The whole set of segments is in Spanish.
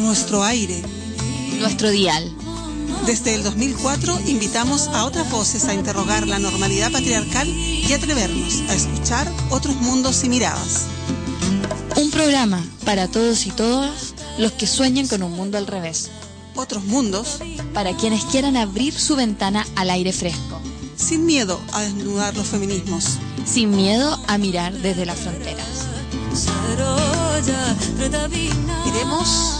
Nuestro aire. nuestro dial. Desde el 2004 invitamos a otras voces a interrogar la normalidad patriarcal y atrevernos a escuchar otros mundos y miradas. Un programa para todos y todas los que sueñan con un mundo al revés. Otros mundos Para quienes quieran abrir su ventana al aire fresco. sin miedo a desnudar los feminismos. Sin miedo a mirar desde las fronteras. Queremos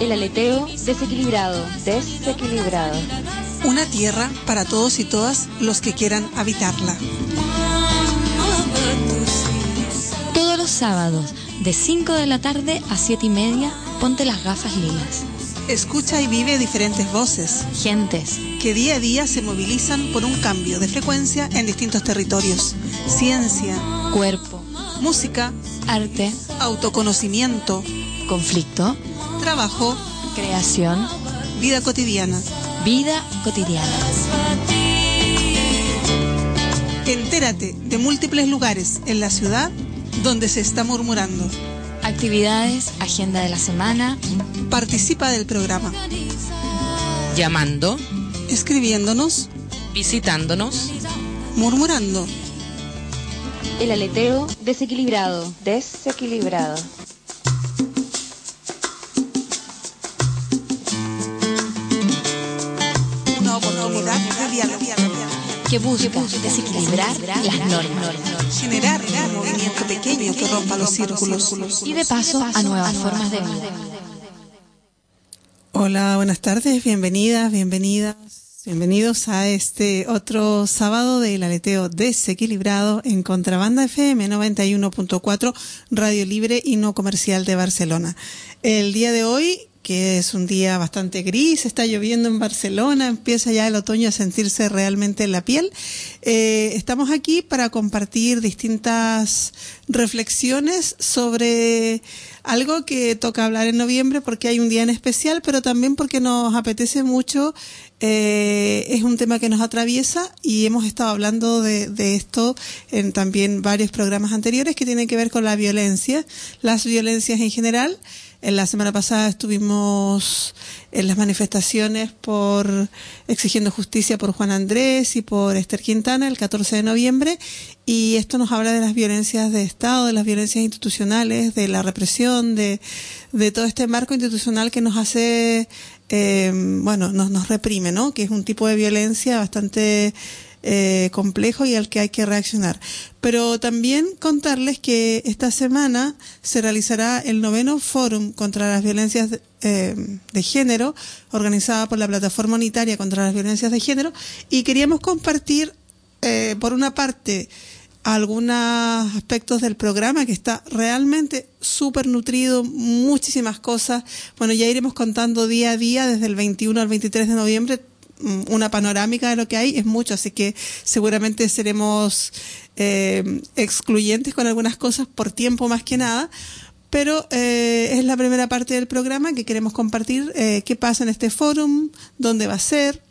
El aleteo desequilibrado. Desequilibrado. una tierra para todos y todas los que quieran habitarla. Todos los sábados, de 5 de la tarde a 7 y media, ponte las gafas lilas. Escucha y vive diferentes voces Gentes, que día a día se movilizan por un cambio de frecuencia en distintos territorios. Ciencia, cuerpo, música, arte, autoconocimiento, conflicto, trabajo, creación, vida cotidiana. vida cotidiana. Entérate de múltiples lugares en la ciudad donde se está murmurando. Actividades, agenda de la semana, Participa del programa, llamando, escribiéndonos, visitándonos, murmurando. El aleteo desequilibrado. Desequilibrado. Que busca desequilibrar las normas Generar un movimiento pequeño que rompa los círculos. y de paso a nuevas formas de vida. Hola, buenas tardes, bienvenidas, bienvenidas, bienvenidos a este otro sábado del aleteo desequilibrado en Contrabanda FM 91.4, Radio Libre y No Comercial de Barcelona. El día de hoy, que es un día bastante gris, está lloviendo en Barcelona, empieza ya el otoño a sentirse realmente en la piel. Eh, estamos aquí para compartir distintas reflexiones sobre algo que toca hablar en noviembre porque hay un día en especial, pero también porque nos apetece mucho. eh, es un tema que nos atraviesa y hemos estado hablando de, de esto en también varios programas anteriores que tienen que ver con la violencia, las violencias en general. En la semana pasada estuvimos en las manifestaciones por exigiendo justicia por Juan Andrés y por Esther Quintana el 14 de noviembre y esto nos habla de las violencias de Estado, de las violencias institucionales, de la represión, de, de todo este marco institucional que nos hace, eh, bueno, nos, nos reprime, ¿no? Que es un tipo de violencia bastante eh, complejo y al que hay que reaccionar. Pero también contarles que esta semana se realizará el noveno Fórum contra las Violencias de, eh, de Género, organizada por la Plataforma Unitaria contra las Violencias de Género, y queríamos compartir, eh, por una parte, algunos aspectos del programa que está realmente súper nutrido, muchísimas cosas. Bueno, ya iremos contando día a día desde el 21 al 23 de noviembre una panorámica de lo que hay, es mucho, así que seguramente seremos eh, excluyentes con algunas cosas por tiempo más que nada. Pero eh, es la primera parte del programa que queremos compartir eh, qué pasa en este fórum, dónde va a ser,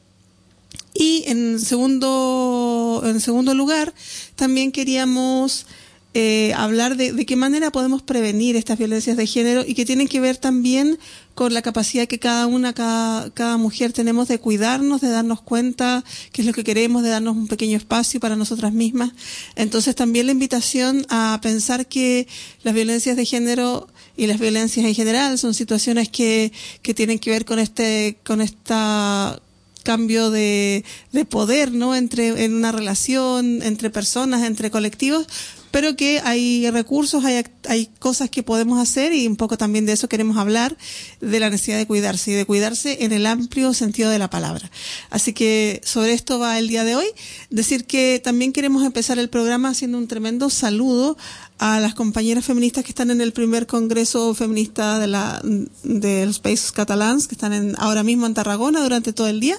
y en segundo, en segundo lugar, también queríamos eh, hablar de, de, qué manera podemos prevenir estas violencias de género y que tienen que ver también con la capacidad que cada una, cada, cada mujer tenemos de cuidarnos, de darnos cuenta qué es lo que queremos, de darnos un pequeño espacio para nosotras mismas. Entonces también la invitación a pensar que las violencias de género y las violencias en general son situaciones que, que tienen que ver con este, con esta cambio de, de poder, ¿no? Entre, en una relación, entre personas, entre colectivos, pero que hay recursos, hay, hay cosas que podemos hacer y un poco también de eso queremos hablar, de la necesidad de cuidarse y de cuidarse en el amplio sentido de la palabra. Así que sobre esto va el día de hoy. Decir que también queremos empezar el programa haciendo un tremendo saludo a las compañeras feministas que están en el primer congreso feminista de la de los países catalans que están en, ahora mismo en Tarragona durante todo el día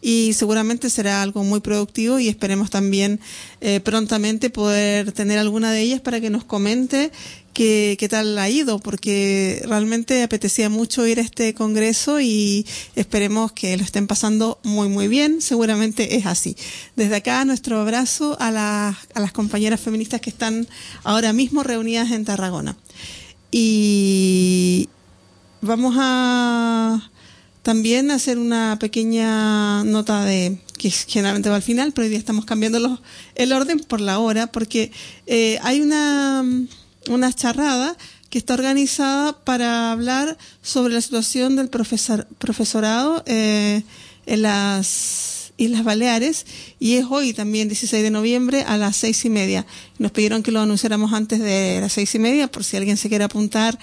y seguramente será algo muy productivo y esperemos también eh, prontamente poder tener alguna de ellas para que nos comente qué, tal ha ido, porque realmente apetecía mucho ir a este congreso y esperemos que lo estén pasando muy, muy bien. Seguramente es así. Desde acá, nuestro abrazo a, la, a las compañeras feministas que están ahora mismo reunidas en Tarragona. Y vamos a también hacer una pequeña nota de que generalmente va al final, pero hoy día estamos cambiando los, el orden por la hora, porque eh, hay una una charrada que está organizada para hablar sobre la situación del profesor, profesorado eh, en las Islas Baleares y es hoy también 16 de noviembre a las seis y media. Nos pidieron que lo anunciáramos antes de las seis y media por si alguien se quiere apuntar.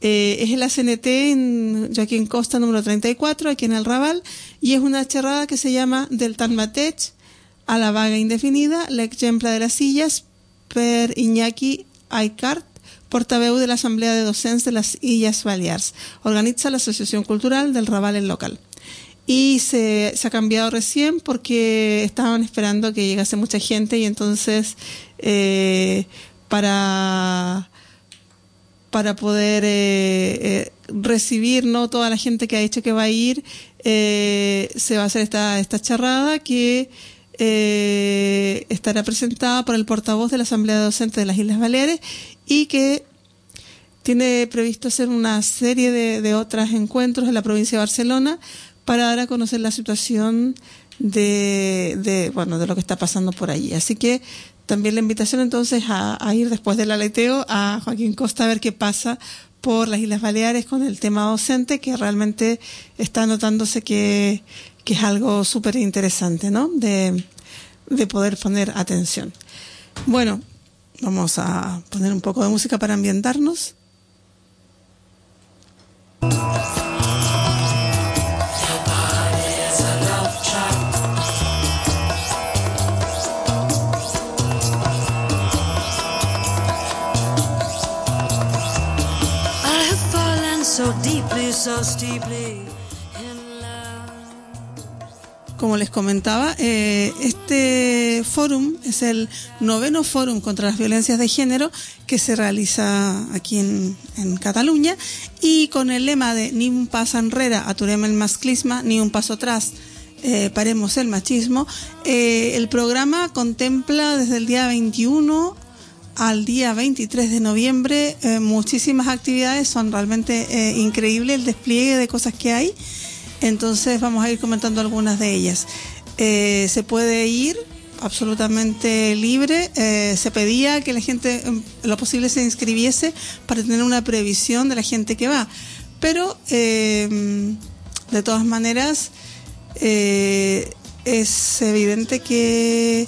Eh, es el ACNT en Joaquín Costa número 34 aquí en el Raval y es una charrada que se llama Del Tanmatech a la vaga indefinida, la ejempla de las sillas per Iñaki Aikart portaveu de l'Assemblea de Docents de les Illes Balears. Organiza la Asociación Cultural del Raval el local. Y se, ha cambiado recién porque estaban esperando que llegase mucha gente y entonces eh, para para poder eh, eh, recibir no toda la gente que ha dicho que va a ir se va a hacer esta esta charrada que estará presentada por el portavoz de la Asamblea Docente de las Islas Baleares y que tiene previsto hacer una serie de, de otros encuentros en la provincia de Barcelona para dar a conocer la situación de, de, bueno, de lo que está pasando por allí. Así que también la invitación entonces a, ir después del aleteo a Joaquín Costa a ver qué pasa por las Islas Baleares con el tema docente, que realmente está notándose que, que es algo súper interesante, ¿no? De, de poder poner atención. Bueno, Vamos a poner un poco de música para ambientarnos. so deeply, so. Como les comentaba, eh, este fórum es el noveno fórum contra las violencias de género que se realiza aquí en, Cataluña y con el lema de ni un paso enrere, aturem el masclisma, ni un paso atrás, eh, paremos el machismo. Eh, el programa contempla desde el día 21 al día 23 de noviembre muchísimas actividades, son realmente eh, increíble el despliegue de cosas que hay. Entonces vamos a ir comentando algunas de ellas. Eh, se puede ir absolutamente libre. Eh, se pedía que la gente, lo posible, se inscribiese para tener una previsión de la gente que va. Pero, eh, de todas maneras, es evidente que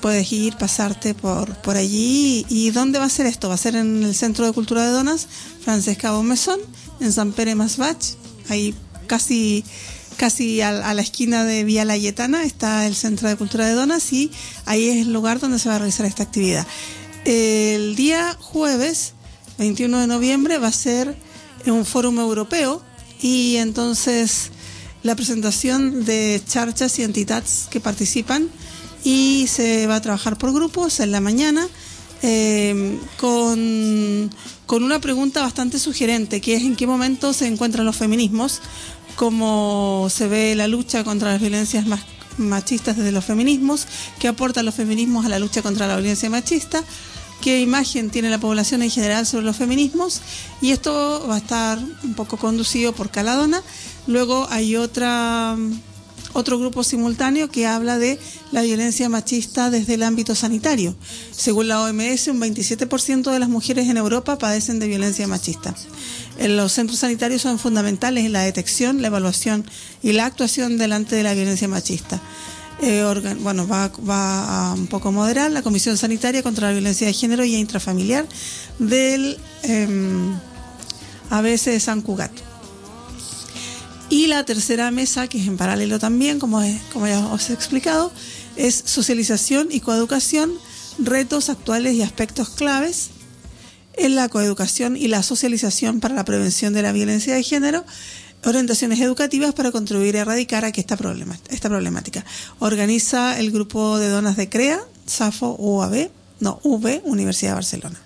puedes ir, pasarte por, por allí. ¿Y dónde va a ser esto? Va a ser en el Centro de Cultura de Donas, Francesca Bomesón, en San Pere Masbach, ahí casi casi a, la esquina de Vía Layetana está el Centro de Cultura de Donas y ahí es el lugar donde se va a realizar esta actividad. El día jueves 21 de noviembre va a ser un fórum europeo y entonces la presentación de charchas y entidades que participan y se va a trabajar por grupos en la mañana eh, con, con una pregunta bastante sugerente que es en qué momento se encuentran los feminismos cómo se ve la lucha contra las violencias machistas desde los feminismos, qué aportan los feminismos a la lucha contra la violencia machista, qué imagen tiene la población en general sobre los feminismos y esto va a estar un poco conducido por Caladona. Luego hay otra otro grupo simultáneo que habla de la violencia machista desde el ámbito sanitario. Según la OMS, un 27% de las mujeres en Europa padecen de violencia machista. Los centros sanitarios son fundamentales en la detección, la evaluación y la actuación delante de la violencia machista. Eh, bueno, va, a un poco moderar la Comisión Sanitaria contra la Violencia de Género y Intrafamiliar del eh, de San Cugat. Y la tercera mesa, que es en paralelo también, como ya os he explicado, es socialización y coeducación, retos actuales y aspectos claves en la coeducación y la socialización para la prevención de la violencia de género, orientaciones educativas para contribuir a erradicar aquí esta, esta problemática. Organiza el grupo de donas de CREA, SAFO, UAB, no, UB, Universidad de Barcelona.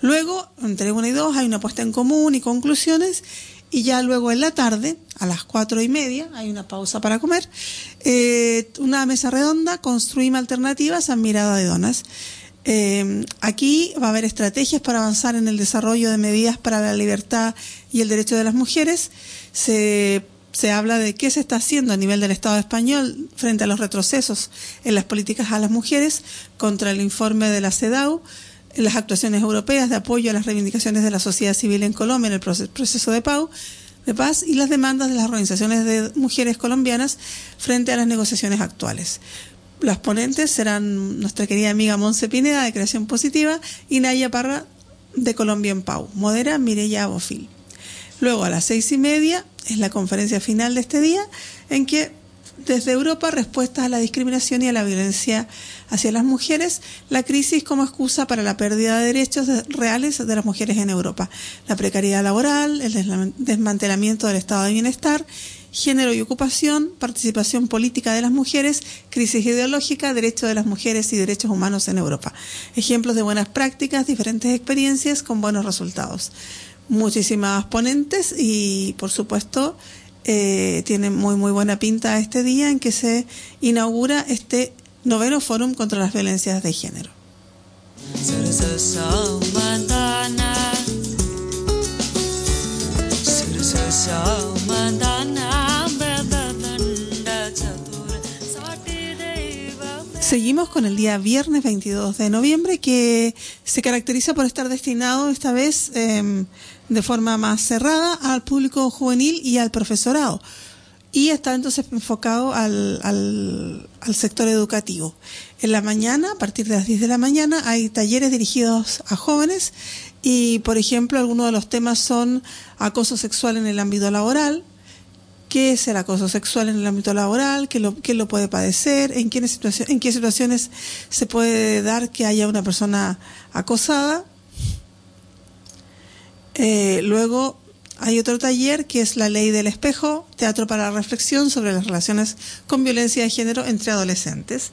Luego, entre una y dos, hay una puesta en común y conclusiones y ya luego en la tarde, a las cuatro y media, hay una pausa para comer, eh, una mesa redonda, construimos alternativas a mirada de donas. Eh, aquí va a haber estrategias para avanzar en el desarrollo de medidas para la libertad y el derecho de las mujeres. Se, se habla de qué se está haciendo a nivel del Estado español frente a los retrocesos en las políticas a las mujeres contra el informe de la CEDAW las actuaciones europeas de apoyo a las reivindicaciones de la sociedad civil en Colombia en el proceso de paz, de paz y las demandas de las organizaciones de mujeres colombianas frente a las negociaciones actuales. Las ponentes serán nuestra querida amiga Monse Pineda de Creación Positiva y Naya Parra de Colombia en Pau. Modera Mireya Abofil. Luego a las seis y media es la conferencia final de este día en que desde Europa respuestas a la discriminación y a la violencia hacia las mujeres, la crisis como excusa para la pérdida de derechos reales de las mujeres en Europa, la precariedad laboral, el desmantelamiento del estado de bienestar, género y ocupación, participación política de las mujeres, crisis ideológica, derechos de las mujeres y derechos humanos en Europa. Ejemplos de buenas prácticas, diferentes experiencias con buenos resultados. Muchísimas ponentes y, por supuesto, eh, tiene muy muy buena pinta este día en que se inaugura este noveno fórum contra las violencias de género. Seguimos con el día viernes 22 de noviembre que se caracteriza por estar destinado esta vez em, de forma más cerrada al público juvenil y al profesorado. Y está entonces enfocado al, al, sector educativo. En la mañana, a partir de las 10 de la mañana, hay talleres dirigidos a jóvenes y, por ejemplo, algunos de los temas son acoso sexual en el ámbito laboral, qué es el acoso sexual en el ámbito laboral, qué lo, lo puede padecer, en qué, en qué situaciones se puede dar que haya una persona acosada. Eh, luego hay otro taller que es la ley del espejo, teatro para la reflexión sobre las relaciones con violencia de género entre adolescentes.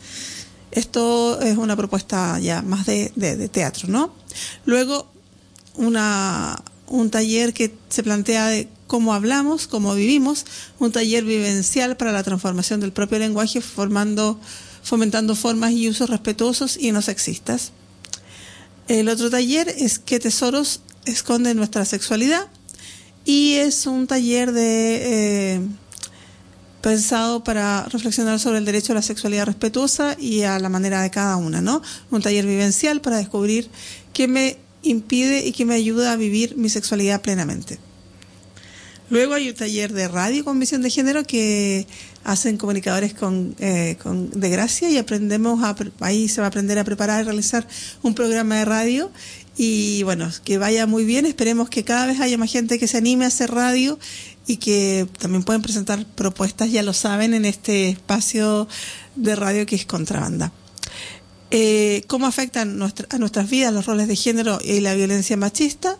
Esto es una propuesta ya más de, de teatro, ¿no? Luego, una, un taller que se plantea de cómo hablamos, cómo vivimos, un taller vivencial para la transformación del propio lenguaje, formando, fomentando formas y usos respetuosos y no sexistas. El otro taller es qué tesoros esconde nuestra sexualidad y es un taller eh, pensado para reflexionar sobre el derecho a la sexualidad respetuosa y a la manera de cada una, ¿no? Un taller vivencial para descubrir qué me impide y qué me ayuda a vivir mi sexualidad plenamente. Luego hay un taller de radio con visión de género que hacen comunicadores con, eh, con de gracia y aprendemos a, ahí se va a aprender a preparar y realizar un programa de radio y bueno, que vaya muy bien, esperemos que cada vez haya más gente que se anime a hacer radio y que también pueden presentar propuestas, ya lo saben, en este espacio de radio que es Contrabanda. Eh, ¿Cómo afectan a nuestras vidas los roles de género y la violencia machista?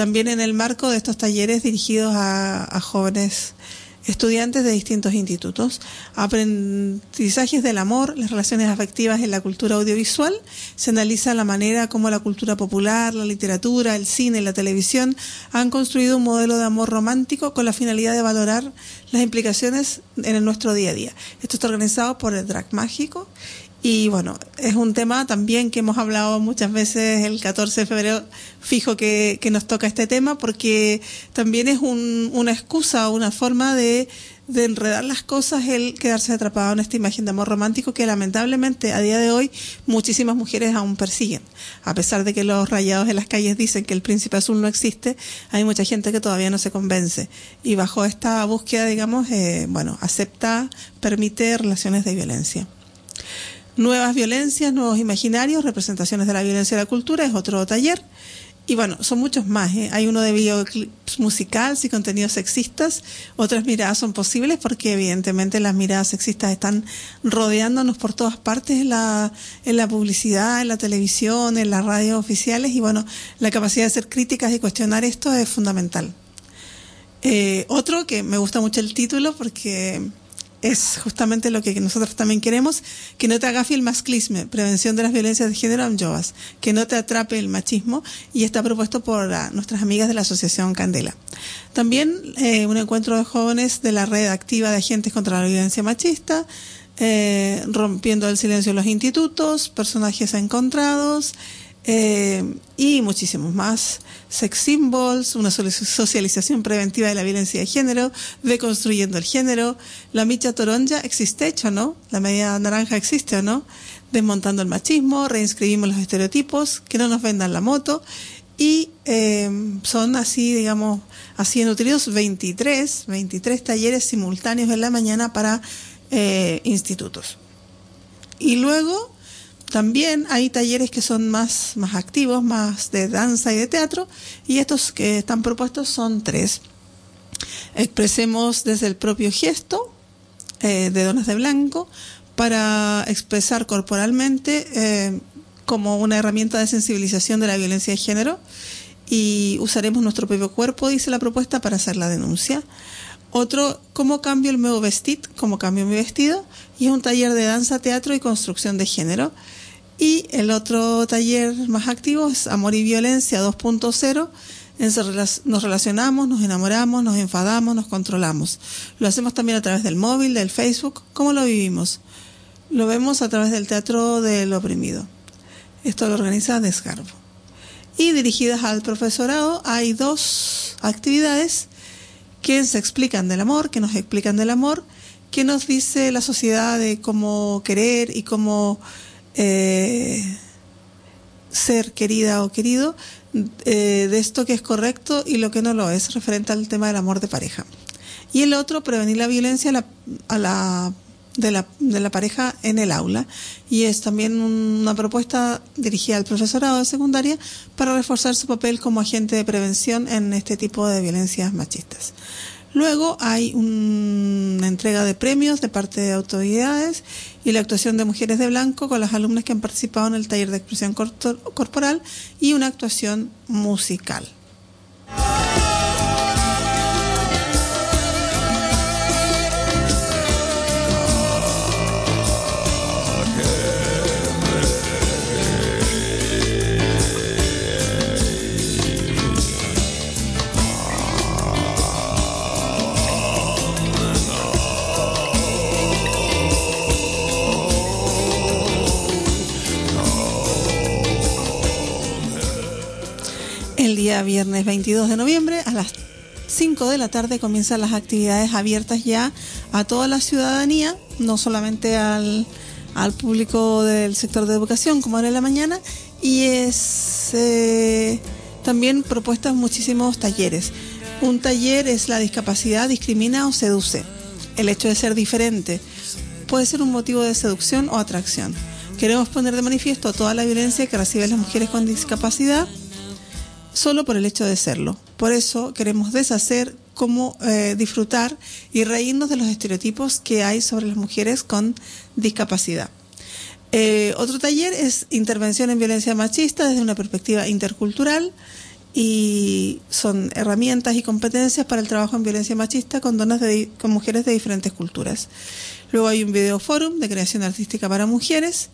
También en el marco de estos talleres dirigidos a, jóvenes estudiantes de distintos institutos. Aprendizajes del amor, las relaciones afectivas en la cultura audiovisual. Se analiza la manera como la cultura popular, la literatura, el cine, la televisión han construido un modelo de amor romántico con la finalidad de valorar las implicaciones en nuestro día a día. Esto está organizado por el Drag Mágico y bueno, es un tema también que hemos hablado muchas veces el 14 de febrero, fijo que, nos toca este tema, porque también es un, una excusa, una forma de, de enredar las cosas el quedarse atrapado en esta imagen de amor romántico que lamentablemente a día de hoy muchísimas mujeres aún persiguen. A pesar de que los rayados en las calles dicen que el príncipe azul no existe, hay mucha gente que todavía no se convence. Y bajo esta búsqueda, digamos, eh, bueno, acepta, permite relaciones de violencia. Nuevas violencias, nuevos imaginarios, representaciones de la violencia de la cultura, es otro taller. Y bueno, son muchos más. ¿eh? Hay uno de videoclips musicales y contenidos sexistas. Otras miradas son posibles porque evidentemente las miradas sexistas están rodeándonos por todas partes en la, en la publicidad, en la televisión, en las radios oficiales. Y bueno, la capacidad de ser críticas y cuestionar esto es fundamental. Eh, otro que me gusta mucho el título porque es justamente lo que nosotros también queremos, que no te agafe el masclismo, prevención de las violencias de género en Jovas, que no te atrape el machismo y está propuesto por ah, nuestras amigas de la Asociación Candela. También eh, un encuentro de jóvenes de la red activa de agentes contra la violencia machista, eh, rompiendo el silencio en los institutos, personajes encontrados, eh, y muchísimos más. Sex symbols, una socialización preventiva de la violencia de género, deconstruyendo el género, la micha toronja existe hecho, no? La media naranja existe o no? Desmontando el machismo, reinscribimos los estereotipos, que no nos vendan la moto y eh, son así, digamos, así nutridos 23, 23 talleres simultáneos en la mañana para eh, institutos. Y luego también hay talleres que son más, más activos, más de danza y de teatro, y estos que están propuestos son tres. Expresemos desde el propio gesto eh, de Donas de Blanco para expresar corporalmente eh, como una herramienta de sensibilización de la violencia de género y usaremos nuestro propio cuerpo, dice la propuesta, para hacer la denuncia. Otro, ¿cómo cambio el nuevo vestir? ¿Cómo cambio mi vestido? Y es un taller de danza, teatro y construcción de género. Y el otro taller más activo es Amor y Violencia 2.0. Nos relacionamos, nos enamoramos, nos enfadamos, nos controlamos. Lo hacemos también a través del móvil, del Facebook. ¿Cómo lo vivimos? Lo vemos a través del Teatro del Oprimido. Esto lo organiza Desgarbo. Y dirigidas al profesorado hay dos actividades que se explican del amor, que nos explican del amor, que nos dice la sociedad de cómo querer y cómo eh, ser querida o querido eh, de esto que es correcto y lo que no lo es referente al tema del amor de pareja. Y el otro, prevenir la violencia de, la, de la pareja en el aula. Y es también una propuesta dirigida al profesorado de secundaria para reforzar su papel como agente de prevención en este tipo de violencias machistas. Luego hay una entrega de premios de parte de autoridades y la actuación de mujeres de blanco con las alumnas que han participado en el taller de expresión corporal y una actuación musical. Día viernes 22 de noviembre a las 5 de la tarde comienzan las actividades abiertas ya a toda la ciudadanía, no solamente al, al público del sector de educación como era en la mañana, y es eh, también propuestas muchísimos talleres. Un taller es la discapacidad discrimina o seduce. El hecho de ser diferente puede ser un motivo de seducción o atracción. Queremos poner de manifiesto toda la violencia que reciben las mujeres con discapacidad solo por el hecho de serlo. Por eso queremos deshacer cómo eh, disfrutar y reírnos de los estereotipos que hay sobre las mujeres con discapacidad. Eh, otro taller es intervención en violencia machista desde una perspectiva intercultural y son herramientas y competencias para el trabajo en violencia machista con, donas de, con mujeres de diferentes culturas. Luego hay un video forum de creación artística para mujeres,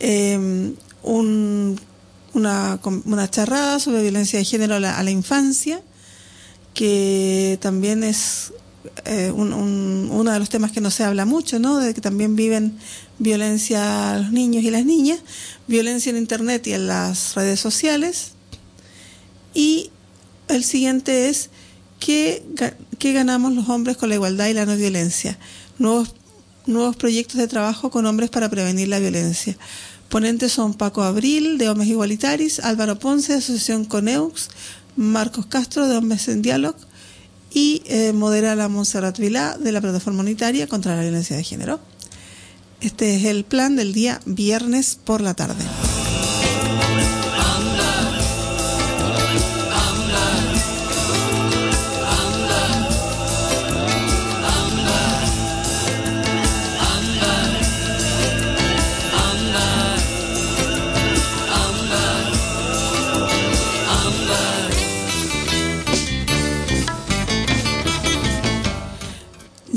eh, un, una, una, charrada sobre violencia de género a la, infancia, que también es eh, un, un, uno de los temas que no se habla mucho, ¿no? De que también viven violencia a los niños y las niñas, violencia en Internet y en las redes sociales. Y el siguiente es, ¿qué, qué ganamos los hombres con la igualdad y la no violencia? Nuevos, nuevos proyectos de trabajo con hombres para prevenir la violencia. Ponentes son Paco Abril, de Hombres Igualitaris, Álvaro Ponce, de Asociación Coneux, Marcos Castro, de Hombres en Diálogo, y eh, modera la Montserrat Vilá, de la Plataforma Unitaria contra la Violencia de Género. Este es el plan del día viernes por la tarde.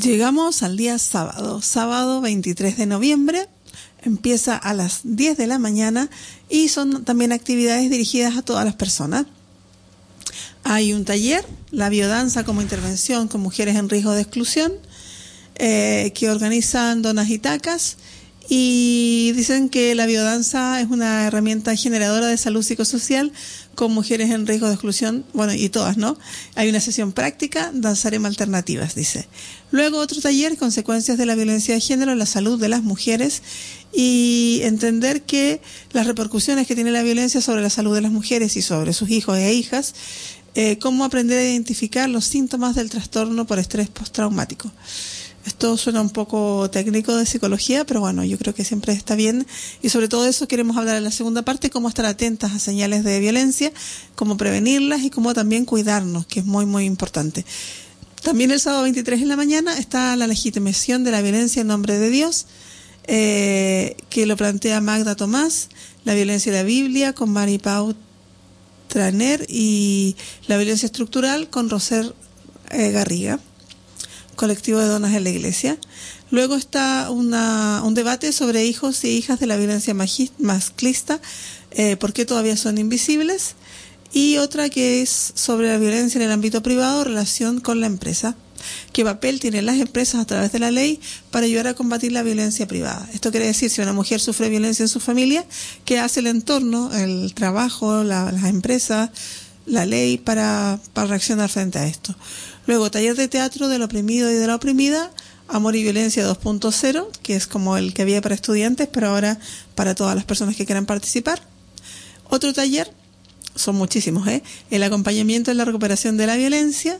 Llegamos al día sábado, sábado 23 de noviembre. Empieza a las 10 de la mañana y son también actividades dirigidas a todas las personas. Hay un taller, la biodanza como intervención con mujeres en riesgo de exclusión, eh, que organizan Donas Itacas y dicen que la biodanza es una herramienta generadora de salud psicosocial con mujeres en riesgo de exclusión, bueno, y todas, ¿no? Hay una sesión práctica, danzaremos alternativas, dice. Luego otro taller, consecuencias de la violencia de género en la salud de las mujeres y entender que las repercusiones que tiene la violencia sobre la salud de las mujeres y sobre sus hijos e hijas, eh, cómo aprender a identificar los síntomas del trastorno por estrés postraumático. Esto suena un poco técnico de psicología, pero bueno, yo creo que siempre está bien. Y sobre todo eso queremos hablar en la segunda parte, cómo estar atentas a señales de violencia, cómo prevenirlas y cómo también cuidarnos, que es muy, muy importante. También el sábado 23 en la mañana está la legitimación de la violencia en nombre de Dios, eh, que lo plantea Magda Tomás, la violencia de la Biblia con Mari Pau Traner y la violencia estructural con Roser eh, Garriga colectivo de donas en la iglesia. Luego está una, un debate sobre hijos y hijas de la violencia masclista, eh, por qué todavía son invisibles. Y otra que es sobre la violencia en el ámbito privado, relación con la empresa. ¿Qué papel tienen las empresas a través de la ley para ayudar a combatir la violencia privada? Esto quiere decir, si una mujer sufre violencia en su familia, ¿qué hace el entorno, el trabajo, la, las empresas, la ley para reaccionar frente a esto? Luego, taller de teatro del oprimido y de la oprimida, Amor y Violencia 2.0, que es como el que había para estudiantes, pero ahora para todas las personas que quieran participar. Otro taller, son muchísimos, ¿eh? El acompañamiento en la recuperación de la violencia.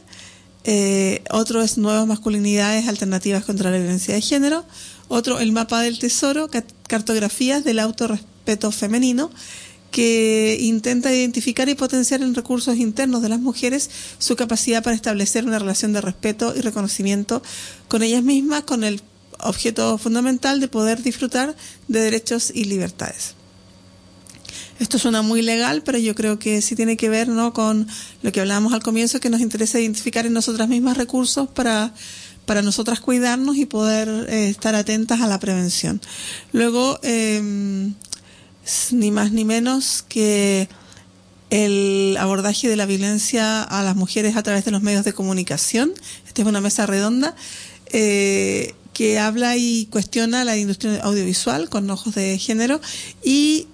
Eh, otro es Nuevas Masculinidades Alternativas contra la Violencia de Género. Otro, El Mapa del Tesoro, cartografías del autorrespeto femenino que intenta identificar y potenciar en recursos internos de las mujeres su capacidad para establecer una relación de respeto y reconocimiento con ellas mismas, con el objeto fundamental de poder disfrutar de derechos y libertades. Esto suena muy legal, pero yo creo que sí tiene que ver ¿no? con lo que hablábamos al comienzo, que nos interesa identificar en nosotras mismas recursos para, para nosotras cuidarnos y poder eh, estar atentas a la prevención. Luego, eh, ni más ni menos que el abordaje de la violencia a las mujeres a través de los medios de comunicación. Esta es una mesa redonda eh, que habla y cuestiona la industria audiovisual con ojos de género y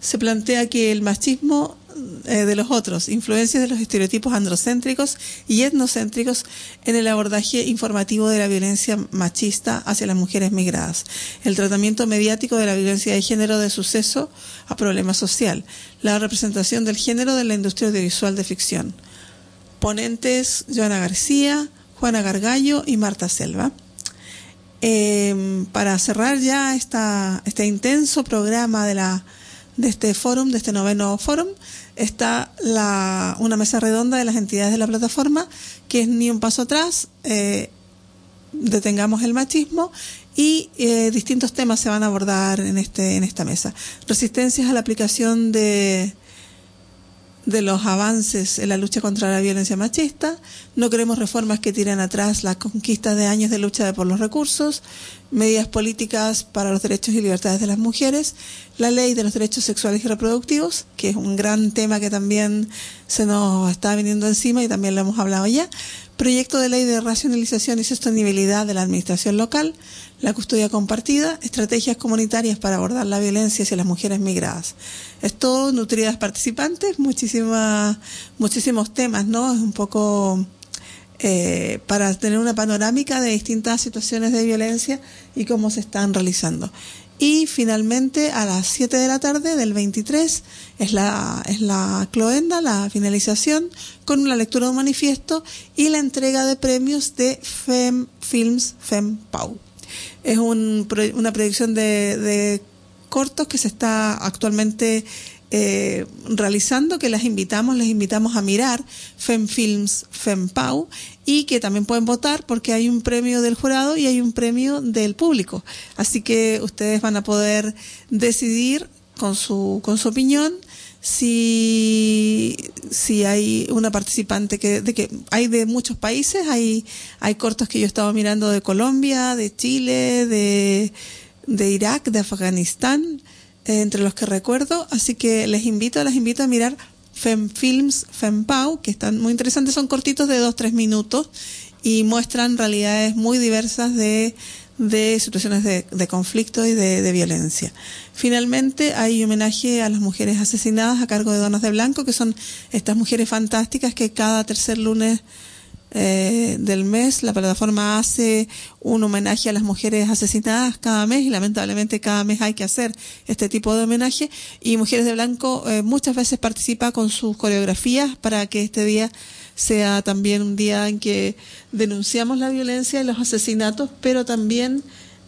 se plantea que el machismo eh, de los otros, influencias de los estereotipos androcéntricos y etnocéntricos en el abordaje informativo de la violencia machista hacia las mujeres migradas, el tratamiento mediático de la violencia de género de suceso a problema social, la representación del género de la industria audiovisual de ficción. Ponentes Joana García, Juana Gargallo y Marta Selva. Eh, para cerrar ya esta, este intenso programa de, la, de este foro, de este noveno foro, está la, una mesa redonda de las entidades de la plataforma, que es Ni un paso atrás, eh, detengamos el machismo y eh, distintos temas se van a abordar en, este, en esta mesa. Resistencias a la aplicación de, de los avances en la lucha contra la violencia machista, no queremos reformas que tiren atrás las conquistas de años de lucha por los recursos, medidas políticas para los derechos y libertades de las mujeres, la ley de los derechos sexuales y reproductivos, que es un gran tema que también se nos está viniendo encima y también lo hemos hablado ya, proyecto de ley de racionalización y sostenibilidad de la administración local, la custodia compartida, estrategias comunitarias para abordar la violencia hacia las mujeres migradas. Es todo nutridas participantes, muchísimas, muchísimos temas, ¿no? Es un poco eh, para tener una panorámica de distintas situaciones de violencia y cómo se están realizando. Y finalmente a las 7 de la tarde del 23 es la, es la cloenda, la finalización, con una lectura de un manifiesto y la entrega de premios de FEM Films FEM PAU. Es un, una proyección de, de cortos que se está actualmente eh, realizando, que las invitamos, les invitamos a mirar FemFilms FemPau y que también pueden votar porque hay un premio del jurado y hay un premio del público. Así que ustedes van a poder decidir con su, con su opinión si, si hay una participante que, de que hay de muchos países, hay, hay cortos que yo estaba mirando de Colombia, de Chile, de, de Irak, de Afganistán, entre los que recuerdo, así que les invito, les invito a mirar FemFilms, FemPau, que están muy interesantes, son cortitos de 2-3 minutos y muestran realidades muy diversas de, de situaciones de, de conflicto y de, de, violencia. Finalmente hay homenaje a las mujeres asesinadas a cargo de Donas de Blanco, que son estas mujeres fantásticas que cada tercer lunes eh, del mes. La plataforma hace un homenaje a las mujeres asesinadas cada mes y lamentablemente cada mes hay que hacer este tipo de homenaje. Y Mujeres de Blanco eh, muchas veces participa con sus coreografías para que este día sea también un día en que denunciamos la violencia y los asesinatos, pero también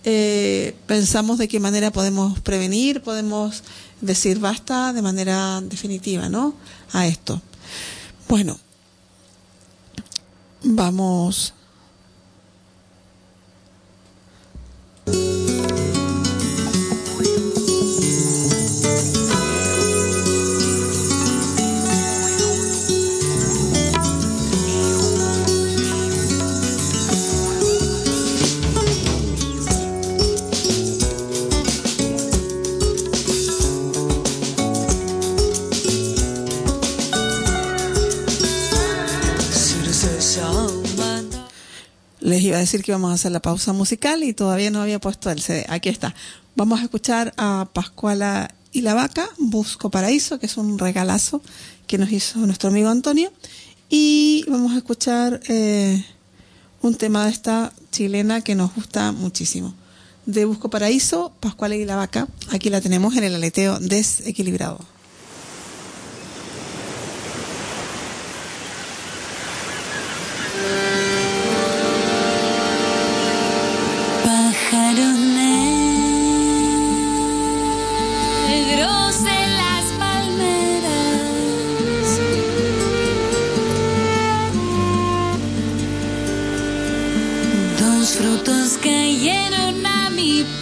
eh, pensamos de qué manera podemos prevenir, podemos decir basta de manera definitiva, ¿no? A esto. Bueno, Vamos. Les iba a decir que íbamos a hacer la pausa musical y todavía no había puesto el CD. Aquí está. Vamos a escuchar a Pascuala y la Vaca, Busco Paraíso, que es un regalazo que nos hizo nuestro amigo Antonio. Y vamos a escuchar eh, un tema de esta chilena que nos gusta muchísimo. De Busco Paraíso, Pascuala y la Vaca. Aquí la tenemos en el aleteo desequilibrado.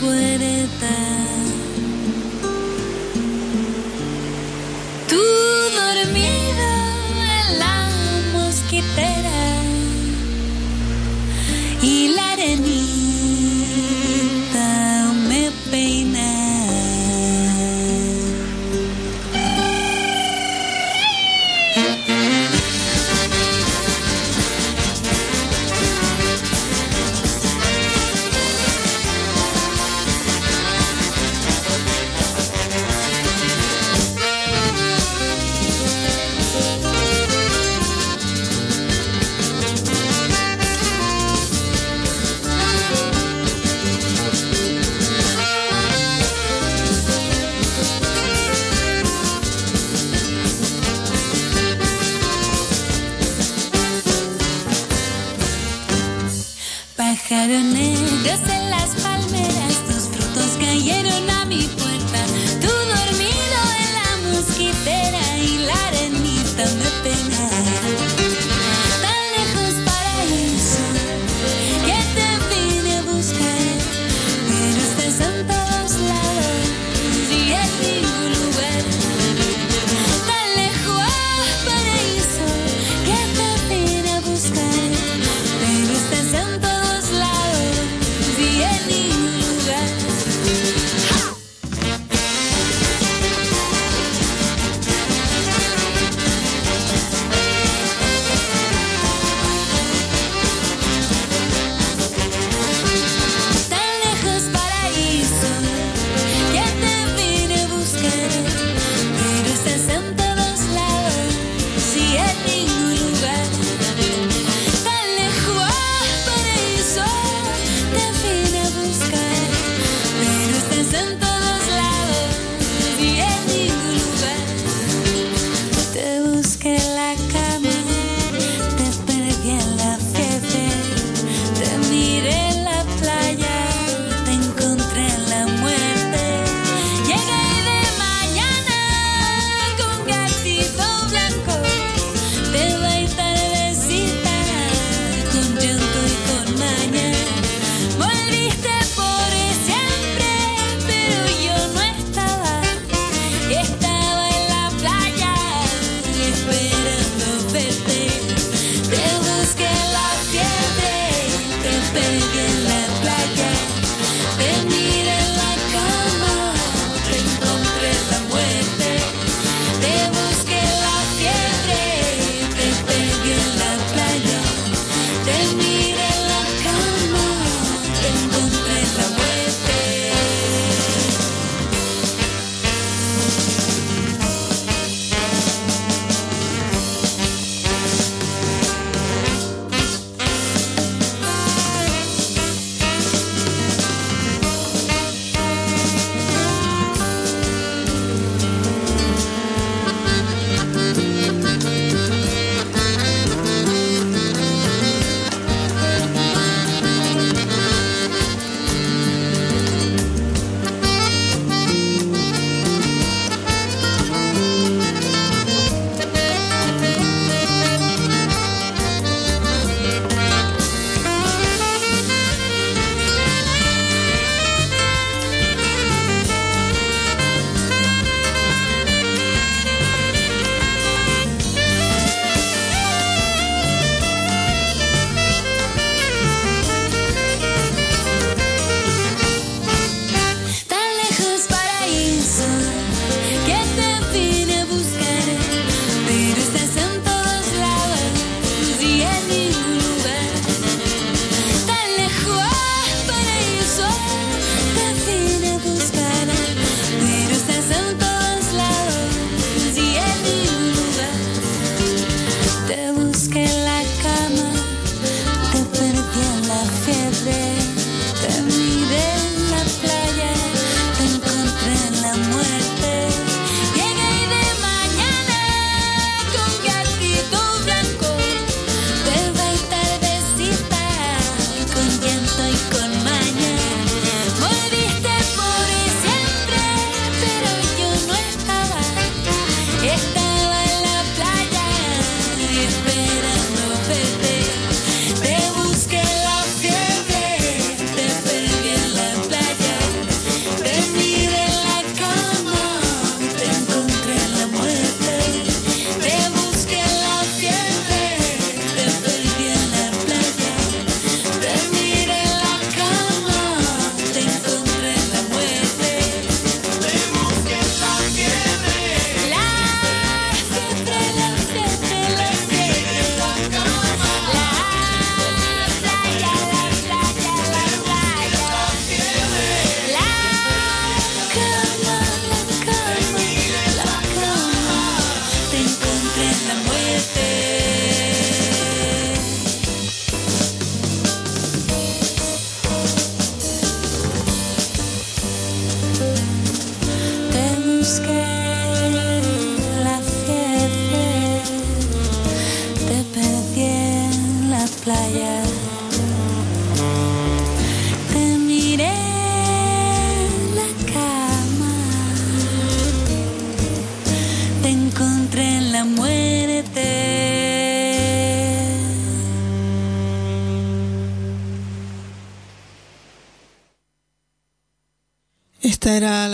puerta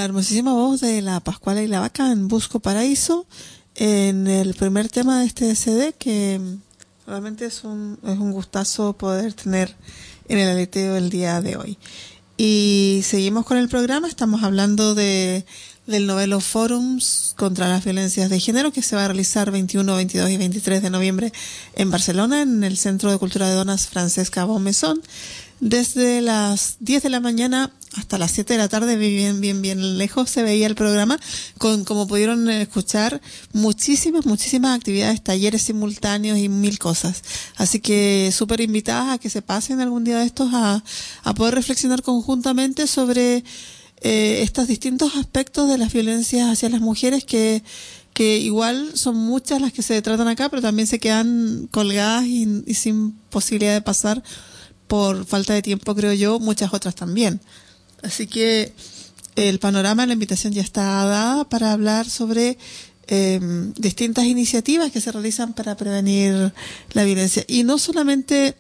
hermosísima voz de la Pascuala y la Vaca en Busco Paraíso, en el primer tema de este CD, que realmente es un, es un gustazo poder tener en el aleteo el día de hoy. Y seguimos con el programa, estamos hablando de del novelo Forums contra las violencias de género que se va a realizar 21, 22 y 23 de noviembre en Barcelona, en el Centro de Cultura de Donas Francesca Baumesón, desde las 10 de la mañana hasta las 7 de la tarde, bien, bien, bien lejos se veía el programa, con, como pudieron escuchar, muchísimas, muchísimas actividades, talleres simultáneos y mil cosas. Así que súper invitadas a que se pasen algún día de estos a, a poder reflexionar conjuntamente sobre eh, estos distintos aspectos de las violencias hacia las mujeres que, que igual son muchas las que se tratan acá, pero también se quedan colgadas y, y sin posibilidad de pasar por falta de tiempo, creo yo, muchas otras también. Así que el panorama, la invitación ya está dada para hablar sobre eh, distintas iniciativas que se realizan para prevenir la violencia. Y no solamente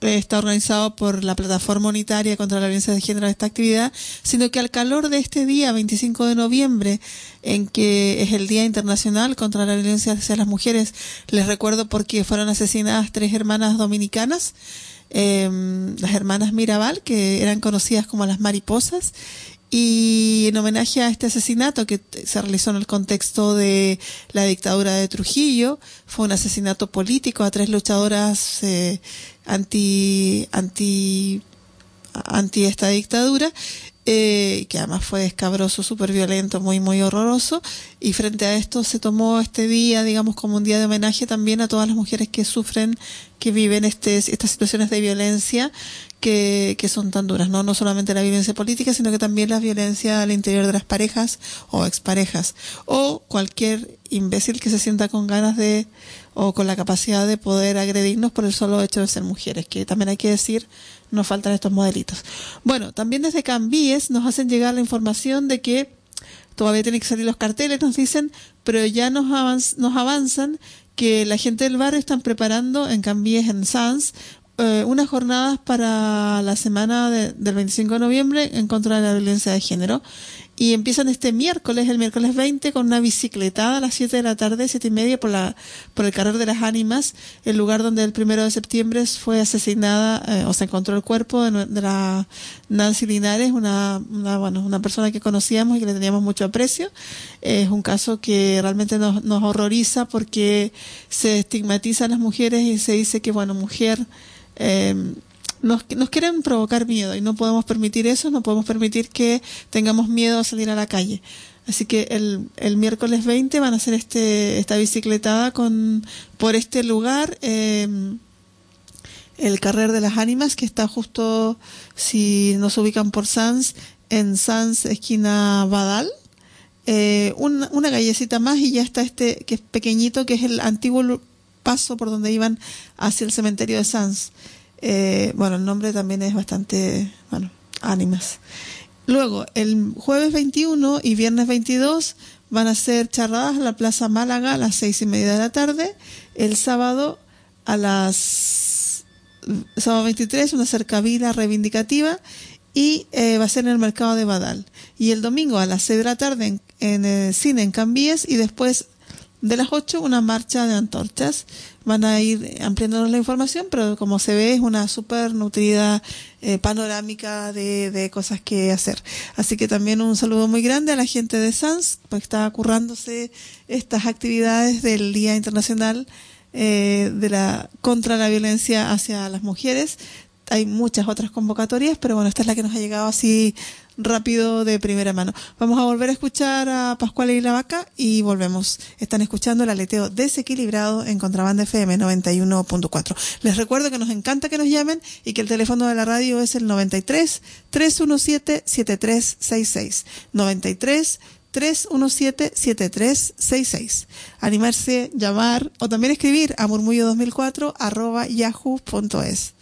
está organizado por la Plataforma Unitaria contra la Violencia de Género esta actividad, sino que al calor de este día, 25 de noviembre, en que es el Día Internacional contra la Violencia hacia las Mujeres, les recuerdo porque fueron asesinadas tres hermanas dominicanas, eh, las hermanas Mirabal, que eran conocidas como las mariposas, y en homenaje a este asesinato que se realizó en el contexto de la dictadura de Trujillo, fue un asesinato político a tres luchadoras eh, anti, anti, anti esta dictadura, eh, que además fue escabroso, súper violento, muy, muy horroroso. Y frente a esto se tomó este día, digamos, como un día de homenaje también a todas las mujeres que sufren, que viven este, estas situaciones de violencia que, que son tan duras, ¿no? No solamente la violencia política, sino que también la violencia al interior de las parejas o exparejas. O cualquier imbécil que se sienta con ganas de, o con la capacidad de poder agredirnos por el solo hecho de ser mujeres, que también hay que decir, nos faltan estos modelitos. Bueno, también desde Cambies nos hacen llegar la información de que todavía tienen que salir los carteles, nos dicen, pero ya nos, avanz, nos avanzan que la gente del barrio están preparando en Cambies, en Sans, eh, unas jornadas para la semana de, del 25 de noviembre en contra de la violencia de género. Y empiezan este miércoles, el miércoles 20, con una bicicletada a las 7 de la tarde, siete y media, por, la, por el Carrer de las Ánimas, el lugar donde el primero de septiembre fue asesinada, eh, o se encontró el cuerpo de, de la Nancy Linares, una, una, bueno, una persona que conocíamos y que le teníamos mucho aprecio. Es un caso que realmente nos, nos horroriza porque se estigmatiza a las mujeres y se dice que, bueno, mujer, eh, nos, nos quieren provocar miedo y no podemos permitir eso, no podemos permitir que tengamos miedo a salir a la calle. Así que el, el miércoles 20 van a hacer este, esta bicicletada con, por este lugar, eh, el Carrer de las Ánimas, que está justo, si nos ubican por Sans, en Sans, esquina Badal. Eh, una, una callecita más y ya está este, que es pequeñito, que es el antiguo paso por donde iban hacia el cementerio de Sans. Eh, bueno, el nombre también es bastante, bueno, ánimas. Luego, el jueves 21 y viernes 22 van a ser charradas en la Plaza Málaga a las seis y media de la tarde. El sábado a las sábado 23 una cercavila reivindicativa y eh, va a ser en el mercado de Badal. Y el domingo a las 6 de la tarde en, en el cine en Cambies y después de las 8 una marcha de antorchas. Van a ir ampliándonos la información, pero como se ve es una súper nutrida eh, panorámica de, de, cosas que hacer. Así que también un saludo muy grande a la gente de SANS, pues está currándose estas actividades del Día Internacional eh, de la contra la violencia hacia las mujeres. Hay muchas otras convocatorias, pero bueno, esta es la que nos ha llegado así rápido de primera mano. Vamos a volver a escuchar a Pascual y la Vaca y volvemos. Están escuchando el aleteo desequilibrado en Contrabanda FM 91.4. Les recuerdo que nos encanta que nos llamen y que el teléfono de la radio es el 93 317 7366. 93 317-7366. Animarse, llamar o también escribir a murmullo2004 arroba yahoo.es.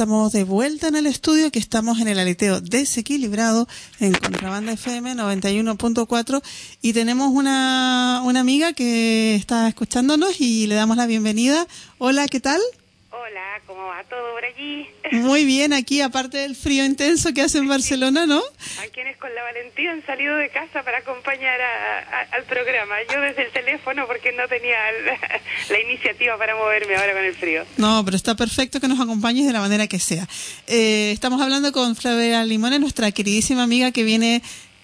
estamos de vuelta en el estudio, que estamos en el aleteo desequilibrado en Contrabanda FM 91.4 y tenemos una, una amiga que está escuchándonos y le damos la bienvenida. Hola, ¿qué tal? Hola, ¿cómo va todo por allí? Muy bien, aquí aparte del frío intenso que hace en Barcelona, ¿no? A quienes con la valentía han salido de casa para acompañar al programa. Yo desde el teléfono porque no tenía la, iniciativa para moverme ahora con el frío. No, pero está perfecto que nos acompañes de la manera que sea. Eh, estamos hablando con Flavia Limones, nuestra queridísima amiga que viene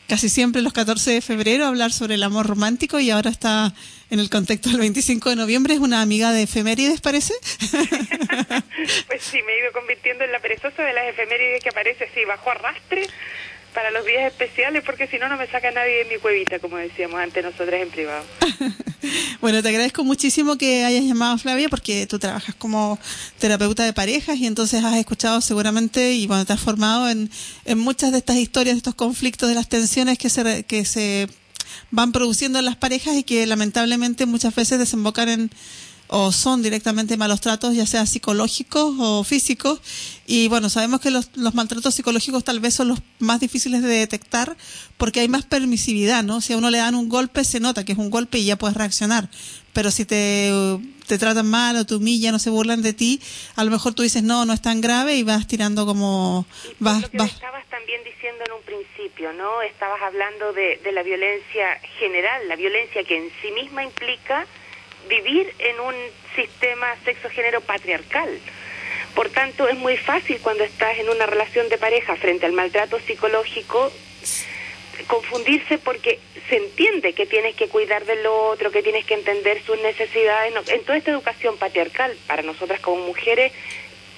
casi siempre los 14 de febrero a hablar sobre el amor romántico y ahora está en el contexto del 25 de noviembre. Es una amiga de efemérides, parece. pues sí, me he ido convirtiendo en la perezosa de las efemérides que aparece así bajo arrastre para los días especiales porque si no, no me saca nadie de mi cuevita, como decíamos antes nosotras en privado. bueno, te agradezco muchísimo que hayas llamado Flavia porque tú trabajas como terapeuta de parejas y entonces has escuchado seguramente y bueno, te has formado en, en muchas de estas historias, de estos conflictos, de las tensiones que se, que se van produciendo en las parejas y que lamentablemente muchas veces desembocan en o son directamente malos tratos, ya sea psicológicos o físicos. Y bueno, sabemos que los, los, maltratos psicológicos tal vez son los más difíciles de detectar porque hay más permisividad, ¿no? Si a uno le dan un golpe, se nota que es un golpe y ya puedes reaccionar. Pero si te, te tratan mal o te humillan o se burlan de ti, a lo mejor tú dices, no, no es tan grave y vas tirando como... vas, lo que estabas también diciendo en un principio, ¿no? Estabas hablando de, de la violencia general, la violencia que en sí misma implica vivir en un sistema sexo-género patriarcal. Por tanto, es muy fácil cuando estás en una relación de pareja frente al maltrato psicológico confundirse porque se entiende que tienes que cuidar del otro, que tienes que entender sus necesidades. En toda esta educación patriarcal, para nosotras como mujeres,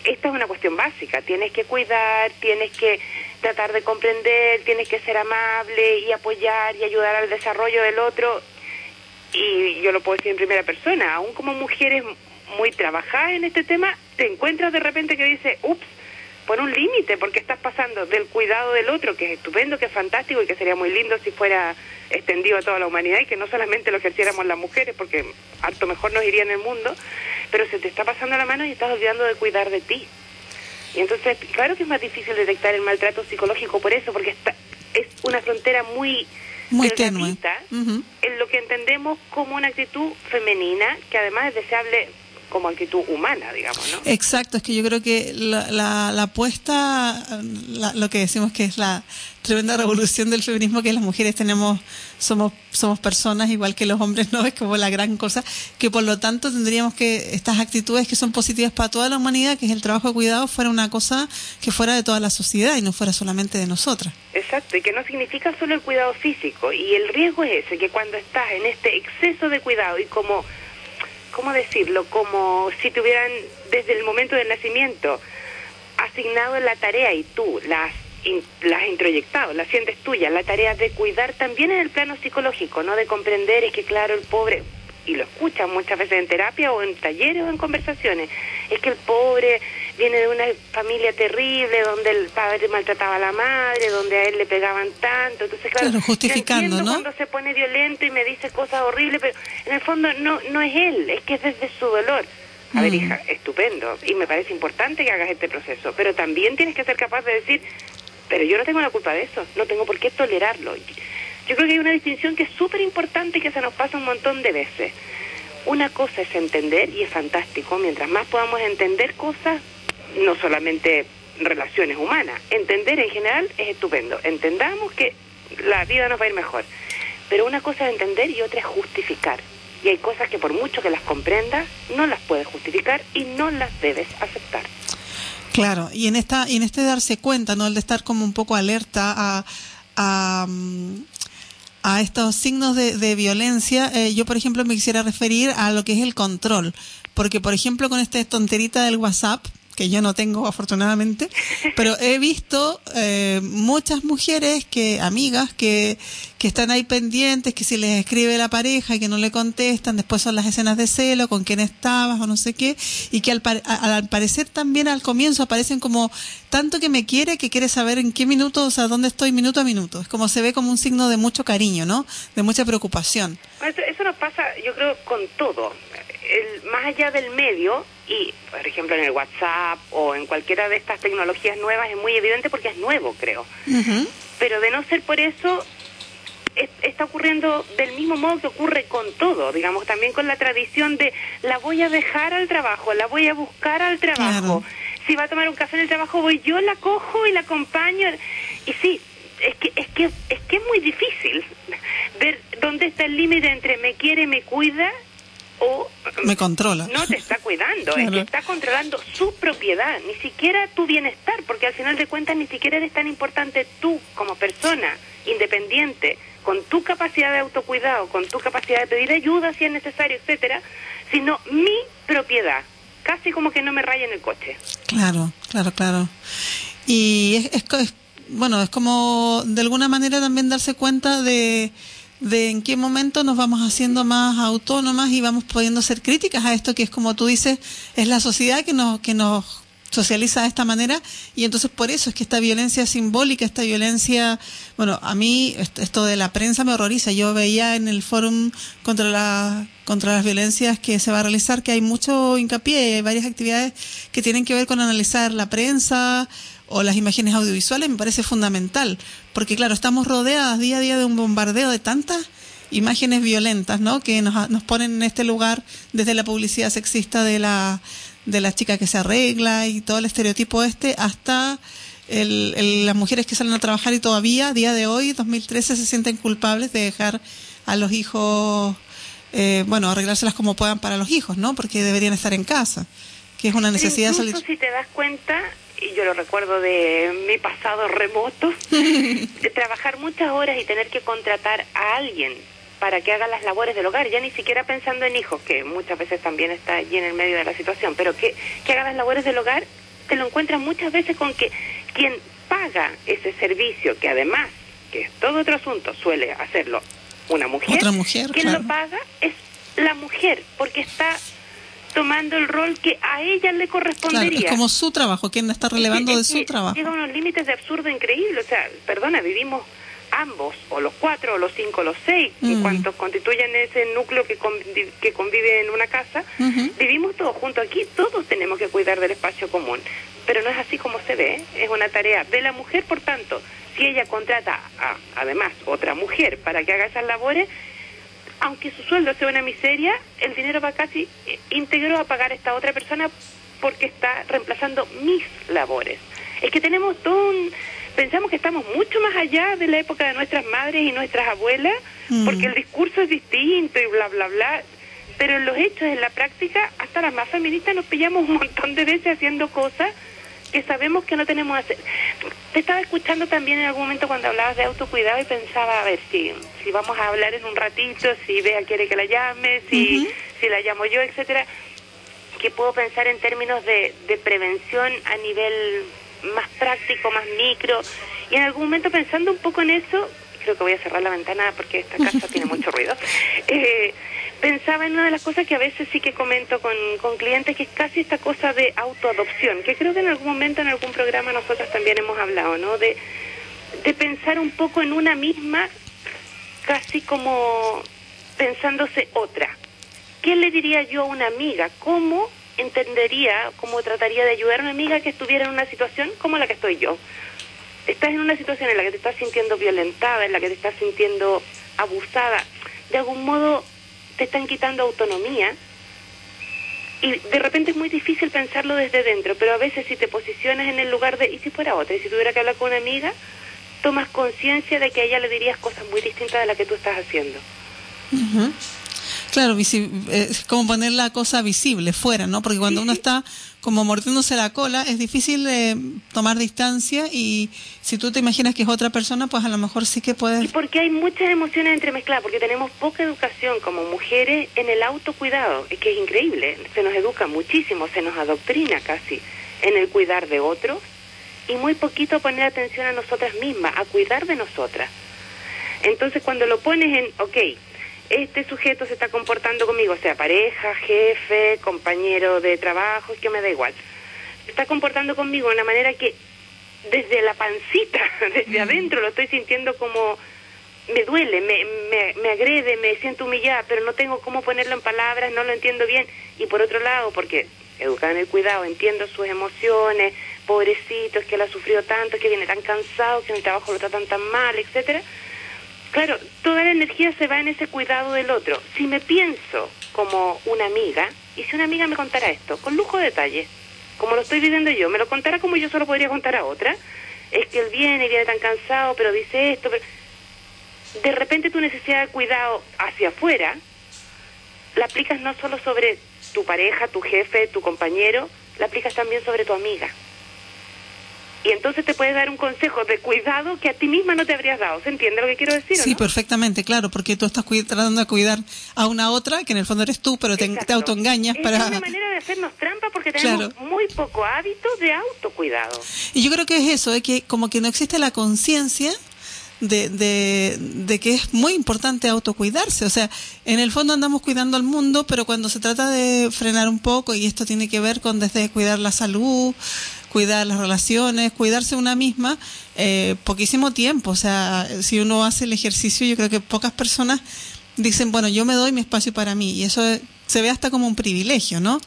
esta es una cuestión básica. Tienes que cuidar, tienes que tratar de comprender, tienes que ser amable y apoyar y ayudar al desarrollo del otro y yo lo puedo decir en primera persona, aún como mujeres muy trabajadas en este tema, te encuentras de repente que dice, ups, por un límite, porque estás pasando del cuidado del otro, que es estupendo, que es fantástico y que sería muy lindo si fuera extendido a toda la humanidad y que no solamente lo ejerciéramos las mujeres, porque harto mejor nos iría en el mundo, pero se te está pasando la mano y estás olvidando de cuidar de ti. Y entonces, claro que es más difícil detectar el maltrato psicológico por eso, porque está, es una frontera muy muy tenue. en lo que entendemos como una actitud femenina que además es deseable como actitud humana, digamos, ¿no? Exacto, es que yo creo que la, la, apuesta, lo que decimos que es la tremenda revolución del feminismo, que las mujeres tenemos, somos, somos personas igual que los hombres, ¿no? Es como la gran cosa, que por lo tanto tendríamos que estas actitudes que son positivas para toda la humanidad, que es el trabajo de cuidado, fuera una cosa que fuera de toda la sociedad y no fuera solamente de nosotras. Exacto, y que no significa solo el cuidado físico, y el riesgo es ese, que cuando estás en este exceso de cuidado y como ¿cómo decirlo? Como si te hubieran desde el momento del nacimiento asignado la tarea y tú la has, introyectado, la sientes tuya, la tarea de cuidar también en el plano psicológico, ¿no? De comprender es que, claro, el pobre, y lo escuchan muchas veces en terapia o en talleres o en conversaciones, es que el pobre viene de una familia terrible donde el padre maltrataba a la madre, donde a él le pegaban tanto, entonces claro, justificando, ¿no? Cuando se pone violento y me dice cosas horribles, pero en el fondo no no es él, es que es desde su dolor. A ver, mm. hija, estupendo, y me parece importante que hagas este proceso, pero también tienes que ser capaz de decir, pero yo no tengo la culpa de eso, no tengo por qué tolerarlo. Yo creo que hay una distinción que es súper importante y que se nos pasa un montón de veces. Una cosa es entender, y es fantástico, mientras más podamos entender cosas, no solamente relaciones humanas, entender en general es estupendo. Entendamos que la vida nos va a ir mejor. Pero una cosa es entender y otra es justificar. Y hay cosas que por mucho que las comprendas, no las puedes justificar y no las debes aceptar. Claro, y en esta y en este darse cuenta, ¿no? El de estar como un poco alerta a, a, estos signos de, violencia, eh, yo por ejemplo me quisiera referir a lo que es el control, porque por ejemplo con esta tonterita del WhatsApp, que yo no tengo afortunadamente, pero he visto eh, muchas mujeres que, amigas, que, que están ahí pendientes, que si les escribe la pareja y que no le contestan, después son las escenas de celo, con quién estabas o no sé qué, y que al, al parecer también al comienzo aparecen como tanto que me quiere que quiere saber en qué minuto, o sea, dónde estoy minuto a minuto. Es como se ve como un signo de mucho cariño, ¿no? De mucha preocupación. Eso, eso nos pasa, yo creo, con todo. El, más allá del medio, y, por ejemplo, en el WhatsApp o en cualquiera de estas tecnologías nuevas es muy evidente porque es nuevo, creo. Pero de no ser por eso, está ocurriendo del mismo modo que ocurre con todo, digamos, también con la tradición de la voy a dejar al trabajo, la voy a buscar al trabajo. Si va a tomar un café en el trabajo, voy yo, la cojo y la acompaño. Y sí, es que es que es que es muy difícil ver dónde está el límite entre me quiere, me cuida o me controla. No te está cuidando, es que está controlando su propiedad, ni siquiera tu bienestar, porque al final de cuentas ni siquiera eres tan importante tú como persona independiente, con tu capacidad de autocuidado, con tu capacidad de pedir ayuda si es necesario, etcétera, sino mi propiedad, casi como que no me raya en el coche. Claro, claro, claro. Y es, es bueno, es como de alguna manera también darse cuenta de de en qué momento nos vamos haciendo más autónomas y vamos pudiendo ser críticas a esto que es como tú dices, es la sociedad que nos, que nos socializa de esta manera y entonces por eso es que esta violencia simbólica, esta violencia, bueno, a mí esto de la prensa me horroriza. Yo veía en el fórum contra la contra las violencias que se va a realizar que hay mucho hincapié, hay varias actividades que tienen que ver con analizar la prensa, o las imágenes audiovisuales me parece fundamental, porque claro, estamos rodeadas día a día de un bombardeo de tantas imágenes violentas, ¿no? Que nos, nos ponen en este lugar desde la publicidad sexista de la, de la chica que se arregla y todo el estereotipo este hasta el, las mujeres que salen a trabajar y todavía, día de hoy, 2013, se sienten culpables de dejar a los hijos, eh, bueno, arreglárselas como puedan para los hijos, ¿no? Porque deberían estar en casa, que es una necesidad salir. si te das cuenta, y yo lo recuerdo de mi pasado remoto, de trabajar muchas horas y tener que contratar a alguien para que haga las labores del hogar, ya ni siquiera pensando en hijos, que muchas veces también está allí en el medio de la situación, pero que, que haga las labores del hogar, te lo encuentras muchas veces con que quien paga ese servicio, que además, que es todo otro asunto, suele hacerlo una mujer, Otra mujer quien lo paga es la mujer, porque está tomando el rol que a ella le correspondería. es como su trabajo, quien está relevando de su trabajo. Llega a unos límites de absurdo increíble. O sea, perdona, vivimos ambos, o los cuatro, o los cinco, o los seis, en mm. cuanto constituyen ese núcleo que, que convive en una casa, vivimos todos juntos aquí, todos tenemos que cuidar del espacio común. Pero no es así como se ve, es una tarea de la mujer, por tanto, si ella contrata a, además, otra mujer para que haga esas labores, aunque su sueldo sea una miseria, el dinero va casi íntegro a pagar a esta otra persona porque está reemplazando mis labores. Es que tenemos todo un... Pensamos que estamos mucho más allá de la época de nuestras madres y nuestras abuelas, mm. porque el discurso es distinto y bla, bla, bla. Pero en los hechos, en la práctica, hasta las más feministas nos pillamos un montón de veces haciendo cosas que sabemos que no tenemos que hacer. Te estaba escuchando también en algún momento cuando hablabas de autocuidado y pensaba, a ver, si, si vamos a hablar en un ratito, si Bea quiere que la llame, si, si la llamo yo, etcétera, que puedo pensar en términos de, de prevención a nivel más práctico, más micro. Y en algún momento pensando un poco en eso, creo que voy a cerrar la ventana porque esta casa tiene mucho ruido. Eh, pensaba en una de las cosas que a veces sí que comento con, con clientes, que es casi esta cosa de autoadopción, que creo que en algún momento en algún programa nosotros también hemos hablado, ¿no? De, de pensar un poco en una misma, casi como pensándose otra. ¿Qué le diría yo a una amiga? ¿Cómo entendería, cómo trataría de ayudar a una amiga que estuviera en una situación como la que estoy yo? Estás en una situación en la que te estás sintiendo violentada, en la que te estás sintiendo abusada. De algún modo te están quitando autonomía y de repente es muy difícil pensarlo desde dentro, pero a veces si te posicionas en el lugar de, ¿y si fuera otra? ¿Y si tuviera que hablar con una amiga? Tomas conciencia de que a ella le dirías cosas muy distintas de las que tú estás haciendo. Claro, es como poner la cosa visible fuera, ¿no? Porque cuando uno está como mordiéndose la cola, es difícil eh, tomar distancia y si tú te imaginas que es otra persona, pues a lo mejor sí que puedes... Y porque hay muchas emociones entremezcladas, porque tenemos poca educación como mujeres en el autocuidado, que es increíble, se nos educa muchísimo, se nos adoctrina casi en el cuidar de otros y muy poquito poner atención a nosotras mismas, a cuidar de nosotras. Entonces cuando lo pones en, ok, este sujeto se está comportando conmigo, sea pareja, jefe, compañero de trabajo, es que me da igual. Se está comportando conmigo de una manera que desde la pancita, desde adentro, lo estoy sintiendo como me duele, me, me, me agrede, me siento humillada, pero no tengo cómo ponerlo en palabras, no lo entiendo bien. Y por otro lado, porque educada en el cuidado, entiendo sus emociones, pobrecito, es que él ha sufrido tanto, es que viene tan cansado, que en el trabajo lo tratan tan mal, etcétera. Claro, toda la energía se va en ese cuidado del otro. Si me pienso como una amiga, y si una amiga me contara esto, con lujo de detalle, como lo estoy viviendo yo, me lo contara como yo solo podría contar a otra, es que él viene y viene tan cansado, pero dice esto, de repente tu necesidad de cuidado hacia afuera la aplicas no solo sobre tu pareja, tu jefe, tu compañero, la aplicas también sobre tu amiga. Y entonces te puede dar un consejo de cuidado que a ti misma no te habrías dado. ¿Se entiende lo que quiero decir? Sí, perfectamente, claro, porque tú estás tratando de cuidar a una otra, que en el fondo eres tú, pero te, te autoengañas es para... Es una manera de hacernos trampa porque tenemos muy poco hábito de autocuidado. Y yo creo que es eso, es que como que no existe la conciencia de, de, de, que es muy importante autocuidarse. O sea, en el fondo andamos cuidando al mundo, pero cuando se trata de frenar un poco, y esto tiene que ver con desde cuidar la salud, cuidar las relaciones, cuidarse una misma, eh, poquísimo tiempo. O sea, si uno hace el ejercicio, yo creo que pocas personas dicen, bueno, yo me doy mi espacio para mí. Y eso se ve hasta como un privilegio, ¿no?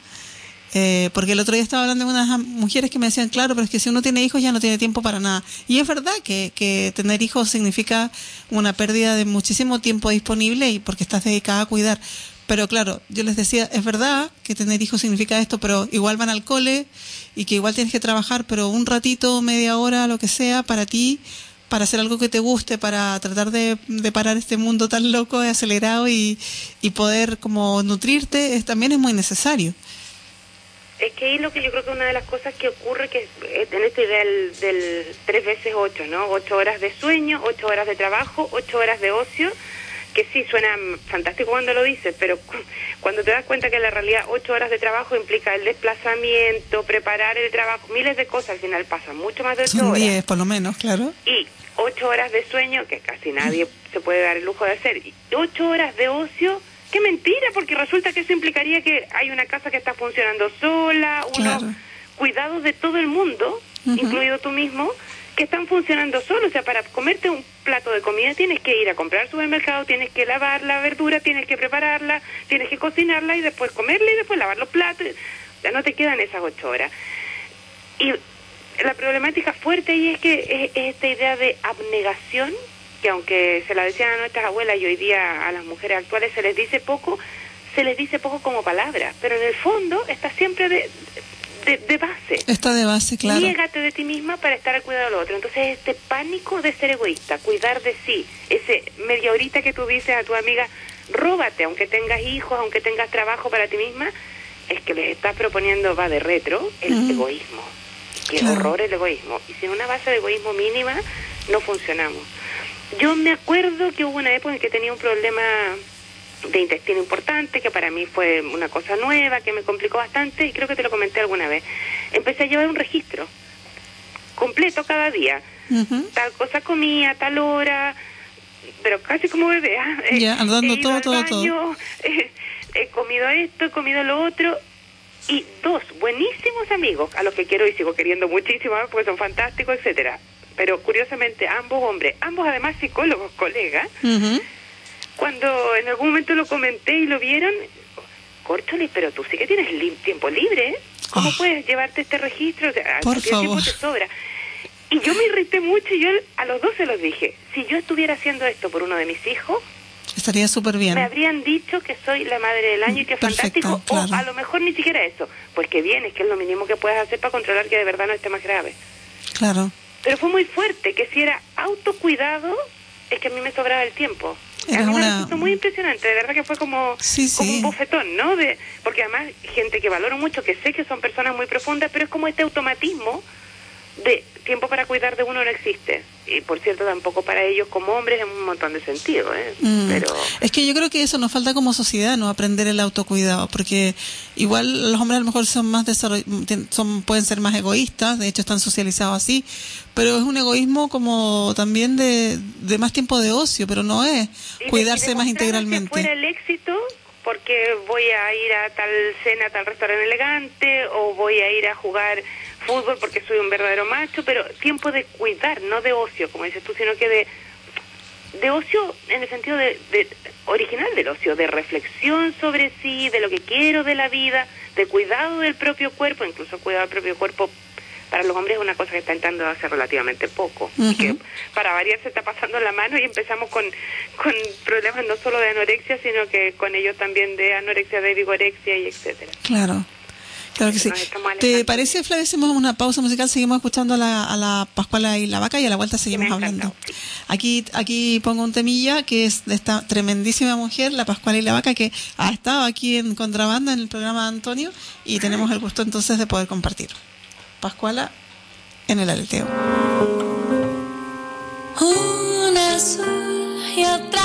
Eh, porque el otro día estaba hablando de unas mujeres que me decían, claro, pero es que si uno tiene hijos ya no tiene tiempo para nada. Y es verdad que, que tener hijos significa una pérdida de muchísimo tiempo disponible y porque estás dedicada a cuidar. Pero claro, yo les decía, es verdad que tener hijos significa esto, pero igual van al cole y que igual tienes que trabajar, pero un ratito, media hora, lo que sea, para ti, para hacer algo que te guste, para tratar de, de parar este mundo tan loco y acelerado y, poder como nutrirte, es, también es muy necesario es que ahí lo que yo creo que una de las cosas que ocurre que en esta idea del, del tres veces ocho, ¿no? Ocho horas de sueño, ocho horas de trabajo, ocho horas de ocio, que sí suena fantástico cuando lo dices, pero cuando te das cuenta que en la realidad ocho horas de trabajo implica el desplazamiento, preparar el trabajo, miles de cosas al final pasan, mucho más de ocho diez por lo menos, claro. Y ocho horas de sueño, que casi nadie se puede dar el lujo de hacer, y ocho horas de ocio Qué mentira, porque resulta que eso implicaría que hay una casa que está funcionando sola, unos cuidados de todo el mundo, incluido tú mismo, están funcionando solos. O sea, para comerte un plato de comida tienes que ir a comprar al supermercado, tienes que lavar la verdura, tienes que prepararla, tienes que cocinarla y después comerla y después lavar los platos. Ya no te quedan esas ocho horas. Y la problemática fuerte ahí es que es esta idea de abnegación que aunque se la decían a nuestras abuelas y hoy día a las mujeres actuales se les dice poco, se les dice poco como palabra, pero en el fondo está siempre de, de, base. Está de base, claro. Niégate de ti misma para estar al cuidado del otro. Entonces, este pánico de ser egoísta, cuidar de sí, ese media horita que tú dices a tu amiga, róbate, aunque tengas hijos, aunque tengas trabajo para ti misma, es que les estás proponiendo, va de retro, el egoísmo. Qué horror el egoísmo. Y sin una base de egoísmo mínima, no funcionamos. Yo me acuerdo que hubo una época en que tenía un problema de intestino importante, que para mí fue una cosa nueva, que me complicó bastante y creo que te lo comenté alguna vez. Empecé a llevar un registro completo cada día. Tal cosa comía, tal hora, pero casi como bebé. ¿ah? Ya, andando todo, todo, todo. he comido esto, he comido lo otro. Y dos buenísimos amigos, a los que quiero y sigo queriendo muchísimo, ¿ah? porque son fantásticos, etcétera pero curiosamente ambos hombres, ambos además psicólogos, colegas, cuando en algún momento lo comenté y lo vieron, Córcholi, pero tú sí que tienes tiempo libre, ¿cómo ah. puedes llevarte este registro? Por favor. Tiempo te sobra. Y yo me irrité mucho y yo a los dos se los dije, si yo estuviera haciendo esto por uno de mis hijos, Estaría súper bien. Me habrían dicho que soy la madre del año y que es fantástico, o a lo mejor ni siquiera eso. Pues que bien, es que es lo mínimo que puedes hacer para controlar que de verdad no esté más grave. Claro. Pero fue muy fuerte, que si era autocuidado, es que a mí me sobraba el tiempo. Era una... me muy impresionante, de verdad que fue como, como un bofetón, ¿no? De, porque además gente que valoro mucho, que sé que son personas muy profundas, pero es como este automatismo de tiempo para cuidar de uno no existe. Y por cierto, tampoco para ellos como hombres en un montón de sentido. ¿eh? Mm. Pero... Es que yo creo que eso nos falta como sociedad, no aprender el autocuidado, porque igual los hombres a lo mejor son más son pueden ser más egoístas, de hecho están socializados así, pero es un egoísmo como también de, de más tiempo de ocio, pero no es cuidarse más integralmente. Que fuera el éxito porque voy a ir a tal cena, a tal restaurante elegante, o voy a ir a jugar fútbol porque soy un verdadero macho, pero tiempo de cuidar, no de ocio, como dices tú, sino que de, de ocio en el sentido de, original del ocio, de reflexión sobre sí, de lo que quiero de la vida, de cuidado del propio cuerpo, incluso cuidado del propio cuerpo para los hombres es una cosa que está entrando hace relativamente poco. y que para variar se está pasando la mano y empezamos con, con problemas no solo de anorexia, sino que con ellos también de anorexia, de vigorexia y etcétera. Claro. Claro que sí. ¿Te parece, Flavia, hacemos una pausa musical? Seguimos escuchando a la, a la Pascuala y la Vaca y a la vuelta seguimos hablando. Aquí aquí pongo un temilla que es de esta tremendísima mujer, la Pascuala y la Vaca, que ha estado aquí en Contrabanda en el programa de Antonio y tenemos el gusto entonces de poder compartir. Pascuala en el aleteo. Una azul y otra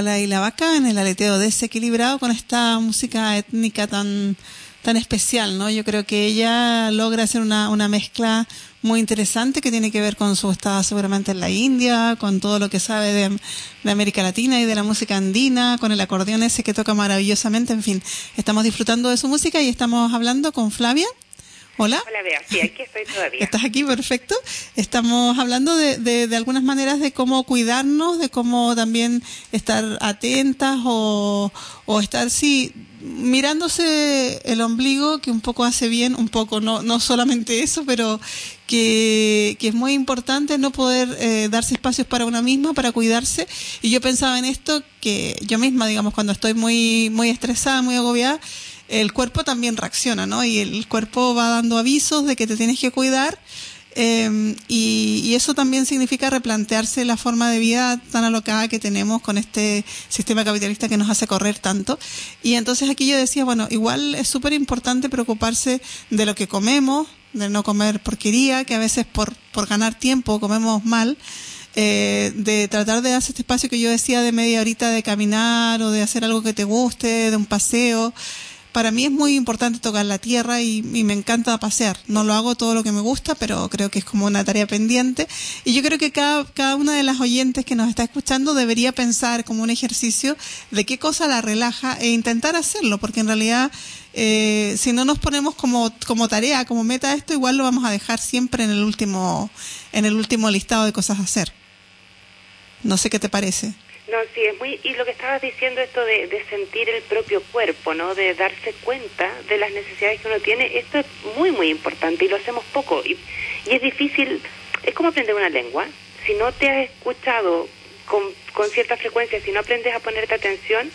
Pascuala y la Vaca en el aleteo desequilibrado con esta música étnica tan, tan especial, ¿no? Yo creo que ella logra hacer una, una mezcla muy interesante que tiene que ver con su estado seguramente en la India, con todo lo que sabe de, de América Latina y de la música andina, con el acordeón ese que toca maravillosamente, en fin, estamos disfrutando de su música y estamos hablando con Flavia. Hola. Hola, Bea. Sí, aquí estoy todavía. Estás aquí, perfecto. Estamos hablando de, de, de, algunas maneras de cómo cuidarnos, de cómo también estar atentas o, o estar, sí, mirándose el ombligo, que un poco hace bien, un poco, no, no solamente eso, pero que, que es muy importante no poder eh, darse espacios para una misma, para cuidarse. Y yo pensaba en esto, que yo misma, digamos, cuando estoy muy, muy estresada, muy agobiada, el cuerpo también reacciona, ¿no? Y el cuerpo va dando avisos de que te tienes que cuidar. Eh, y, y, eso también significa replantearse la forma de vida tan alocada que tenemos con este sistema capitalista que nos hace correr tanto. Y entonces aquí yo decía, bueno, igual es súper importante preocuparse de lo que comemos, de no comer porquería, que a veces por, por ganar tiempo comemos mal. Eh, de tratar de hacer este espacio que yo decía de media horita de caminar o de hacer algo que te guste, de un paseo para mí es muy importante tocar la tierra y, me encanta pasear. No lo hago todo lo que me gusta, pero creo que es como una tarea pendiente. Y yo creo que cada, cada una de las oyentes que nos está escuchando debería pensar como un ejercicio de qué cosa la relaja e intentar hacerlo, porque en realidad eh, si no nos ponemos como, como tarea, como meta esto, igual lo vamos a dejar siempre en el último, en el último listado de cosas a hacer. No sé qué te parece. No, sí, es muy... Y lo que estabas diciendo, esto de, de, sentir el propio cuerpo, ¿no? De darse cuenta de las necesidades que uno tiene, esto es muy, muy importante y lo hacemos poco. Y, y es difícil, es como aprender una lengua. Si no te has escuchado con, con cierta frecuencia, si no aprendes a ponerte atención,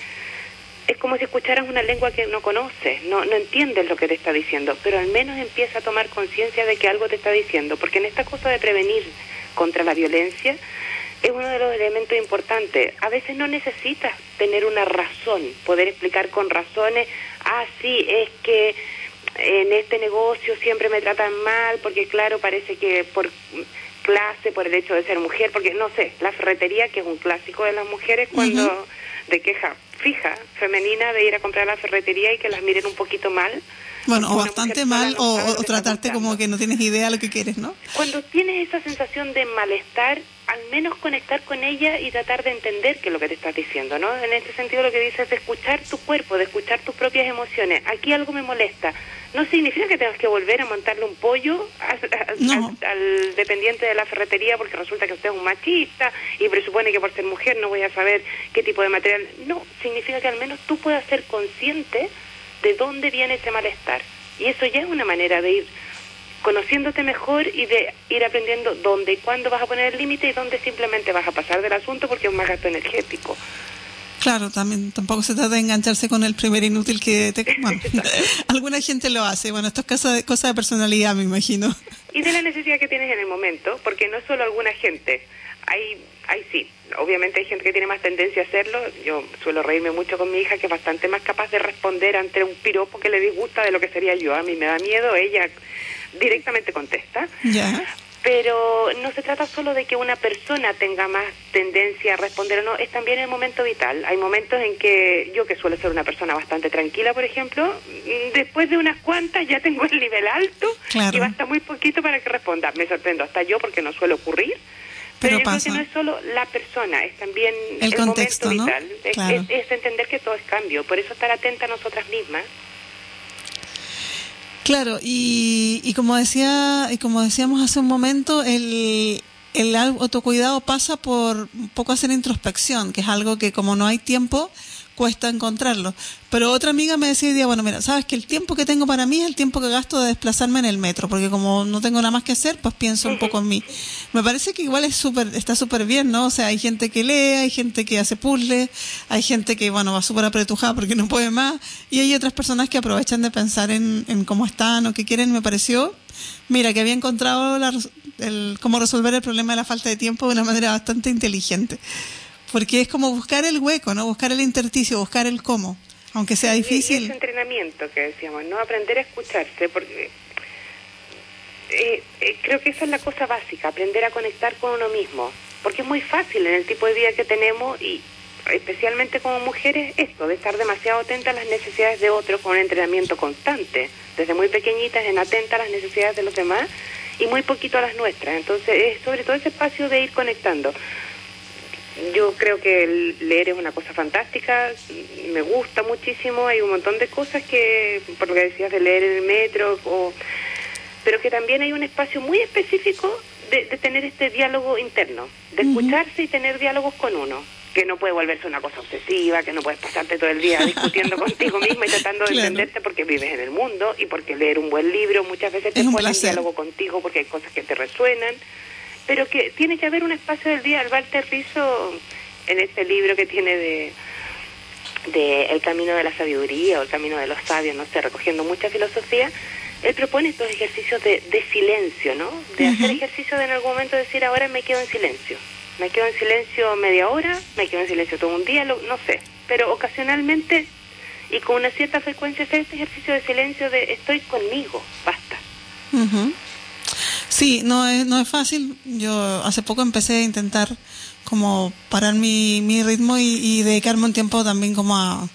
es como si escucharas una lengua que no conoces, no, no entiendes lo que te está diciendo, pero al menos empieza a tomar conciencia de que algo te está diciendo, porque en esta cosa de prevenir contra la violencia, es uno de los elementos importantes. A veces no necesitas tener una razón, poder explicar con razones, ah, sí, es que en este negocio siempre me tratan mal, porque claro, parece que por clase, por el hecho de ser mujer, porque no sé, la ferretería, que es un clásico de las mujeres, cuando uh -huh. de queja fija, femenina, de ir a comprar a la ferretería y que las miren un poquito mal. Bueno, o bastante mal, o, o tratarte como que no tienes idea de lo que quieres, ¿no? Cuando tienes esa sensación de malestar, al menos conectar con ella y tratar de entender qué es lo que te estás diciendo, ¿no? En este sentido lo que dices es de escuchar tu cuerpo, de escuchar tus propias emociones. Aquí algo me molesta. No significa que tengas que volver a montarle un pollo al, no. al, al dependiente de la ferretería porque resulta que usted es un machista y presupone que por ser mujer no voy a saber qué tipo de material. No, significa que al menos tú puedas ser consciente de dónde viene ese malestar. Y eso ya es una manera de ir conociéndote mejor y de ir aprendiendo dónde y cuándo vas a poner el límite y dónde simplemente vas a pasar del asunto porque es un más gasto energético. Claro, también tampoco se trata de engancharse con el primer inútil que te... Bueno, alguna gente lo hace. Bueno, esto es cosa de, cosa de personalidad, me imagino. Y de la necesidad que tienes en el momento, porque no es solo alguna gente. Hay, hay sí, obviamente hay gente que tiene más tendencia a hacerlo. Yo suelo reírme mucho con mi hija, que es bastante más capaz de responder ante un piropo que le disgusta de lo que sería yo. A mí me da miedo, ella directamente contesta. Pero no se trata solo de que una persona tenga más tendencia a responder o no, es también el momento vital. Hay momentos en que yo, que suelo ser una persona bastante tranquila, por ejemplo, después de unas cuantas ya tengo el nivel alto claro. y basta muy poquito para que responda. Me sorprendo hasta yo porque no suele ocurrir. Pero, pero yo pasa. creo que no es solo la persona, es también el, el contexto, momento ¿no? vital. Claro. es, es entender que todo es cambio. Por eso estar atenta a nosotras mismas Claro, y, y como decía, y como decíamos hace un momento, el, el autocuidado pasa por un poco hacer introspección, que es algo que como no hay tiempo, cuesta encontrarlo. Pero otra amiga me decía bueno, mira, sabes que el tiempo que tengo para mí es el tiempo que gasto de desplazarme en el metro, porque como no tengo nada más que hacer, pues pienso un poco en mí. Me parece que igual es súper, está súper bien, ¿no? O sea, hay gente que lee, hay gente que hace puzzles, hay gente que, bueno, va súper apretujada porque no puede más, y hay otras personas que aprovechan de pensar en, en cómo están o qué quieren. Me pareció, mira, que había encontrado la, el, cómo resolver el problema de la falta de tiempo de una manera bastante inteligente porque es como buscar el hueco, ¿no? Buscar el intersticio, buscar el cómo, aunque sea difícil. Y ese entrenamiento que decíamos, ¿no? Aprender a escucharse, porque eh, eh, creo que esa es la cosa básica, aprender a conectar con uno mismo, porque es muy fácil en el tipo de vida que tenemos y especialmente como mujeres, esto de estar demasiado atenta a las necesidades de otros con un entrenamiento constante, desde muy pequeñitas en atenta a las necesidades de los demás y muy poquito a las nuestras. Entonces, es sobre todo ese espacio de ir conectando yo creo que leer es una cosa fantástica, me gusta muchísimo, hay un montón de cosas que, por lo que decías de leer en el metro, o, pero que también hay un espacio muy específico de, tener este diálogo interno, de escucharse y tener diálogos con uno, que no puede volverse una cosa obsesiva, que no puedes pasarte todo el día discutiendo contigo misma y tratando de entenderte porque vives en el mundo y porque leer un buen libro muchas veces te pone en diálogo contigo porque hay cosas que te resuenan pero que tiene que haber un espacio del día. El Walter Rizzo, en este libro que tiene de, de El Camino de la Sabiduría o El Camino de los Sabios, no sé, recogiendo mucha filosofía, él propone estos ejercicios de, de silencio, ¿no? De hacer ejercicio de en algún momento decir, ahora me quedo en silencio. Me quedo en silencio media hora, me quedo en silencio todo un día, no sé. Pero ocasionalmente y con una cierta frecuencia hacer este ejercicio de silencio de estoy conmigo, basta. Sí, no es, no es fácil. Yo hace poco empecé a intentar como parar mi, mi ritmo y, dedicarme un tiempo también como a,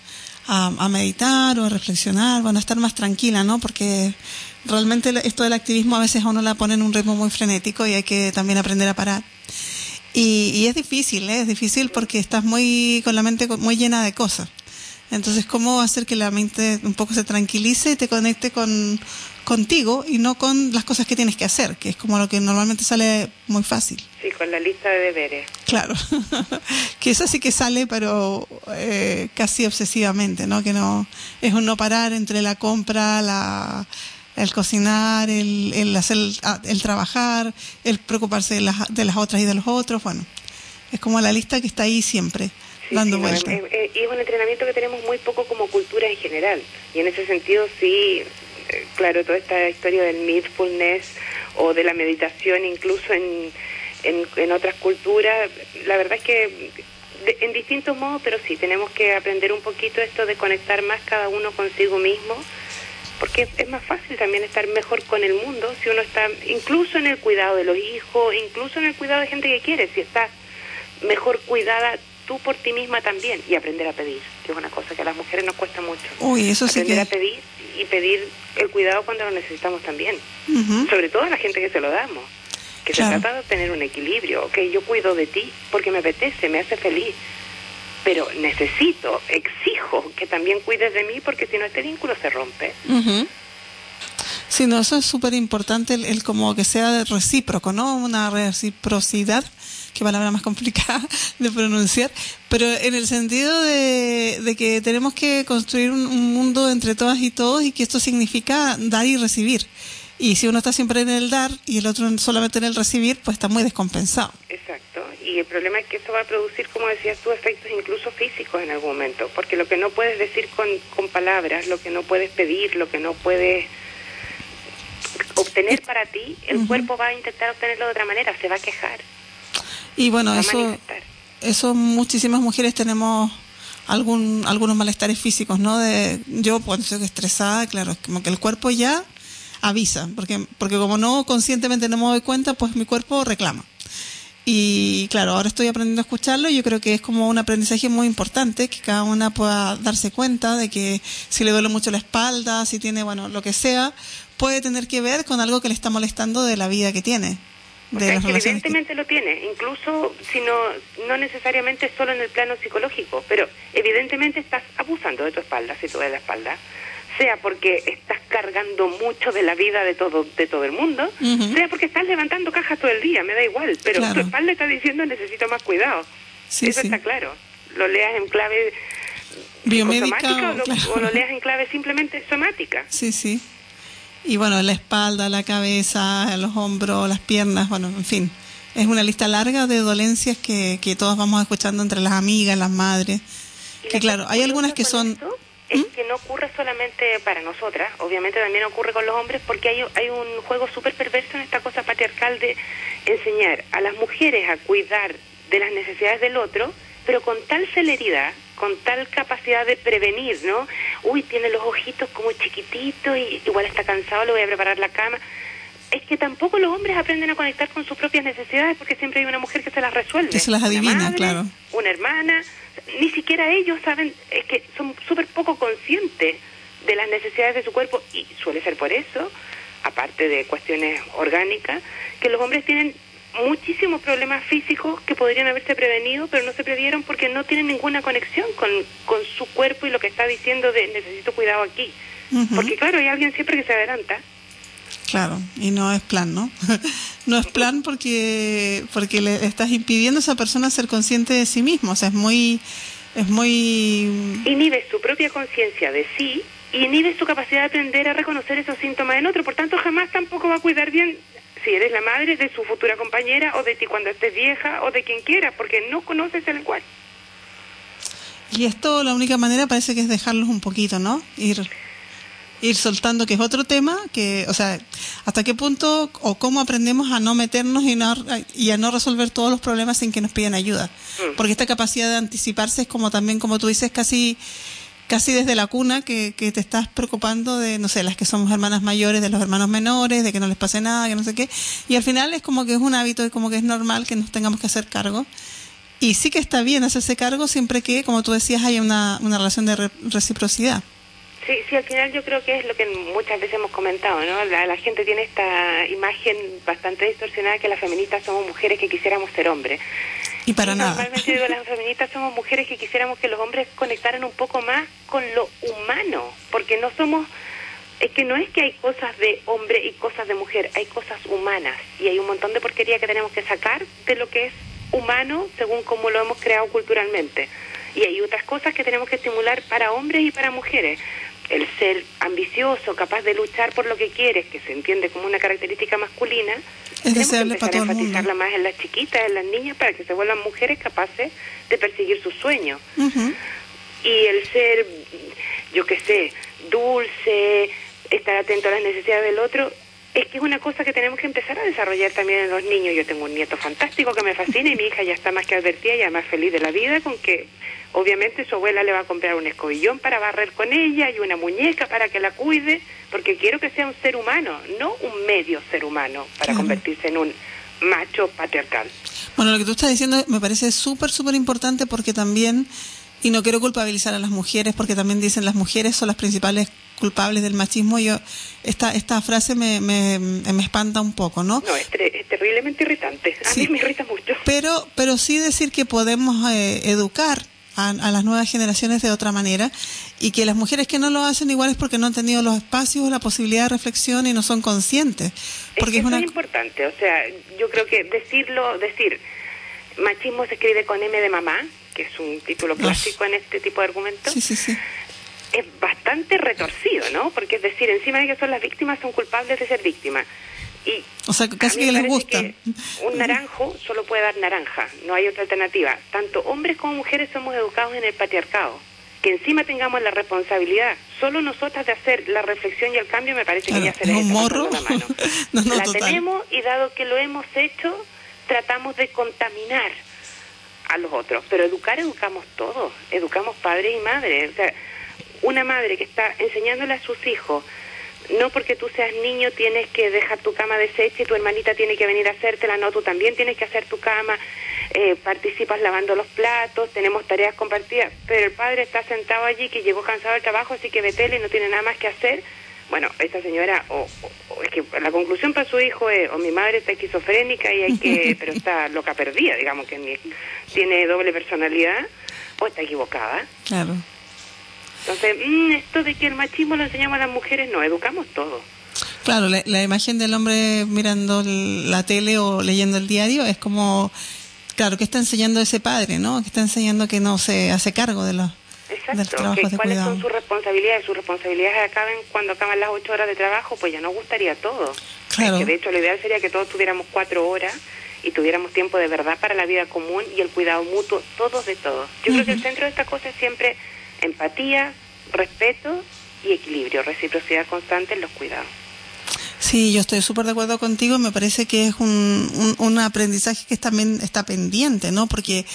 a, meditar o a reflexionar, bueno, a estar más tranquila, ¿no? Porque realmente esto del activismo a veces a uno la pone en un ritmo muy frenético y hay que también aprender a parar. Y, y es difícil, ¿eh? es difícil porque estás muy con la mente muy llena de cosas. Entonces, ¿cómo hacer que la mente un poco se tranquilice y te conecte con, contigo y no con las cosas que tienes que hacer, que es como lo que normalmente sale muy fácil. Sí, con la lista de deberes. Claro, que eso sí que sale, pero eh, casi obsesivamente, ¿no? Que no es un no parar entre la compra, la el cocinar, el, el hacer, ah, el trabajar, el preocuparse de las, de las otras y de los otros, bueno, es como la lista que está ahí siempre. dando vueltas. y es un entrenamiento que tenemos muy poco como cultura en general. Y en ese sentido sí claro, toda esta historia del mindfulness o de la meditación incluso en, en, otras culturas, la verdad es que en distintos modos, pero sí, tenemos que aprender un poquito esto de conectar más cada uno consigo mismo, porque es más fácil también estar mejor con el mundo si uno está incluso en el cuidado de los hijos, incluso en el cuidado de gente que quiere, si estás mejor cuidada tú por ti misma también y aprender a pedir, que es una cosa que a las mujeres nos cuesta mucho. Uy, eso sí aprender a pedir y pedir el cuidado cuando lo necesitamos también. Sobre todo a la gente que se lo damos. Que se trata de tener un equilibrio. Ok, yo cuido de ti porque me apetece, me hace feliz. Pero necesito, exijo que también cuides de mí porque si no este vínculo se rompe. Sí, no, eso es súper importante, el, el, como que sea recíproco, ¿no? Una reciprocidad qué palabra más complicada de pronunciar, pero en el sentido de, que tenemos que construir un, mundo entre todas y todos y que esto significa dar y recibir. Y si uno está siempre en el dar y el otro solamente en el recibir, pues está muy descompensado. Exacto. Y el problema es que eso va a producir, como decías tú, efectos incluso físicos en algún momento. Porque lo que no puedes decir con, con palabras, lo que no puedes pedir, lo que no puedes obtener para ti, el cuerpo va a intentar obtenerlo de otra manera, se va a quejar. Y bueno, eso, eso muchísimas mujeres tenemos algún, algunos malestares físicos, ¿no? De, yo cuando estoy estresada, claro, es como que el cuerpo ya avisa, porque, porque como no conscientemente no me doy cuenta, pues mi cuerpo reclama. Y claro, ahora estoy aprendiendo a escucharlo y yo creo que es como un aprendizaje muy importante, que cada una pueda darse cuenta de que si le duele mucho la espalda, si tiene, bueno, lo que sea, puede tener que ver con algo que le está molestando de la vida que tiene evidentemente lo tiene, incluso si no, no necesariamente solo en el plano psicológico, pero evidentemente estás abusando de tu espalda, si tú ves la espalda. sea porque estás cargando mucho de la vida de todo de todo el mundo, sea porque estás levantando cajas todo el día, me da igual, pero Claro. tu espalda está diciendo necesito más cuidado. Sí, Eso sí. está claro. Lo leas en clave Biomédica, o lo, claro. o lo leas en clave simplemente somática. Sí, sí. Y bueno, la espalda, la cabeza, los hombros, las piernas, bueno, en fin. Es una lista larga de dolencias que, que todos vamos escuchando entre las amigas, las madres. Que la claro, hay algunas que son... ¿Mm? Es que no ocurre solamente para nosotras, obviamente también ocurre con los hombres porque hay, hay un juego súper perverso en esta cosa patriarcal de enseñar a las mujeres a cuidar de las necesidades del otro, pero con tal celeridad, con tal capacidad de prevenir, ¿no? Uy, tiene los ojitos como chiquititos y igual está cansado, le voy a preparar la cama. Es que tampoco los hombres aprenden a conectar con sus propias necesidades porque siempre hay una mujer que se las resuelve. Que se las Una adivina, madre, claro. Una hermana, ni siquiera ellos saben, es que son súper poco conscientes de las necesidades de su cuerpo y suele ser por eso, aparte de cuestiones orgánicas, que los hombres tienen muchísimos problemas físicos que podrían haberse prevenido, pero no se previeron porque no tienen ninguna conexión con, con su cuerpo y lo que está diciendo de necesito cuidado aquí. Porque claro, hay alguien siempre que se adelanta. Claro, y no es plan, ¿no? no es plan porque porque le estás impidiendo a esa persona ser consciente de sí mismo, o sea, es muy es muy inhibe su propia conciencia de sí y inhibe su capacidad de aprender a reconocer esos síntomas en otro. Por tanto, jamás tampoco va a cuidar bien si eres la madre de su futura compañera o de ti cuando estés vieja o de quien quiera, porque no conoces el lenguaje. y esto la única manera parece que es dejarlos un poquito, ¿no? Ir ir soltando que es otro tema que, o sea, hasta qué punto o cómo aprendemos a no meternos y no y a no resolver todos los problemas sin que nos pidan ayuda. Mm. Porque esta capacidad de anticiparse es como también como tú dices casi casi desde la cuna que, que te estás preocupando de, no sé, las que somos hermanas mayores, de los hermanos menores, de que no les pase nada, que no sé qué. Y al final es como que es un hábito y como que es normal que nos tengamos que hacer cargo. Y sí que está bien hacerse cargo siempre que, como tú decías, haya una, una relación de re- reciprocidad. Sí, sí, al final yo creo que es lo que muchas veces hemos comentado, ¿no? La, gente tiene esta imagen bastante distorsionada que las feministas somos mujeres que quisiéramos ser hombres. Y para Y nada. Normalmente digo, las feministas somos mujeres que quisiéramos que los hombres conectaran un poco más con lo humano, porque no somos, es que no es que hay cosas de hombre y cosas de mujer, hay cosas humanas y hay un montón de porquería que tenemos que sacar de lo que es humano según como lo hemos creado culturalmente. Y hay otras cosas que tenemos que estimular para hombres y para mujeres. El ser ambicioso, capaz de luchar por lo que quieres, que se entiende como una característica masculina, Es deseable empezar para todo a el mundo. enfatizarla más en las chiquitas, en las niñas, para que se vuelvan mujeres capaces de perseguir sus sueños. Y el ser, yo qué sé, dulce, estar atento a las necesidades del otro, es que es una cosa que tenemos que empezar a desarrollar también en los niños. Yo tengo un nieto fantástico que me fascina y mi hija ya está más que advertida y además feliz de la vida con que obviamente su abuela le va a comprar un escobillón para barrer con ella y una muñeca para que la cuide, porque quiero que sea un ser humano, no un medio ser humano para convertirse en un macho patriarcal. Bueno, lo que tú estás diciendo me parece súper, súper importante porque también, y no quiero culpabilizar a las mujeres porque también dicen las mujeres son las principales culpables del machismo. Yo esta esta frase me, me, me espanta un poco, ¿no? No, es, es terriblemente irritante. A Sí. mí me irrita mucho. Pero, pero sí decir que podemos eh, educar a, a las nuevas generaciones de otra manera y que las mujeres que no lo hacen igual es porque no han tenido los espacios, la posibilidad de reflexión y no son conscientes. Porque es es que una es importante, o sea, yo creo que decirlo, decir, machismo se escribe con M de mamá, que es un título clásico en este tipo de argumentos, Sí, sí, sí. Es bastante retorcido, ¿no? Porque es decir, encima de que son las víctimas, son culpables de ser víctimas. Y O sea, casi que les gusta. que un naranjo solo puede dar naranja, no hay otra alternativa. Tanto hombres como mujeres somos educados en el patriarcado. Que encima tengamos la responsabilidad, solo nosotras de hacer la reflexión y el cambio, me parece Claro, que ya se es les un morro. la mano. No, no, la total. tenemos y dado que lo hemos hecho, tratamos de contaminar a los otros. Pero educar, educamos todos. Educamos padres y madres. O sea, una madre que está enseñándole a sus hijos, no porque tú seas niño tienes que dejar tu cama deshecha y tu hermanita tiene que venir a hacértela, no, tú también tienes que hacer tu cama, eh, participas lavando los platos, tenemos tareas compartidas, pero el padre está sentado allí que llegó cansado del trabajo, así que vete y no tiene nada más que hacer. Bueno, esta señora, o, o- o es que la conclusión para su hijo es, o mi madre está esquizofrénica y hay que, pero está loca perdida, digamos que tiene doble personalidad, o está equivocada. Claro. Entonces, mm, esto de que el machismo lo enseñamos a las mujeres, no, educamos todo. Claro, la, la imagen del hombre mirando la tele o leyendo el diario es como, claro, que está enseñando ese padre, ¿no? Que está enseñando que no se hace cargo de los, de los Exacto, que trabajos de cuáles cuidado. son sus responsabilidades. Sus responsabilidades acaben cuando acaban las ocho horas de trabajo, pues ya no gustaría todo. Claro. Es que de hecho lo ideal sería que todos tuviéramos cuatro horas y tuviéramos tiempo de verdad para la vida común y el cuidado mutuo, todos de todos. Yo creo que el centro de esta cosa es siempre empatía, respeto y equilibrio, reciprocidad constante en los cuidados. Sí, yo estoy súper de acuerdo contigo. Me parece que es un, un, un aprendizaje que también está pendiente, ¿no? Porque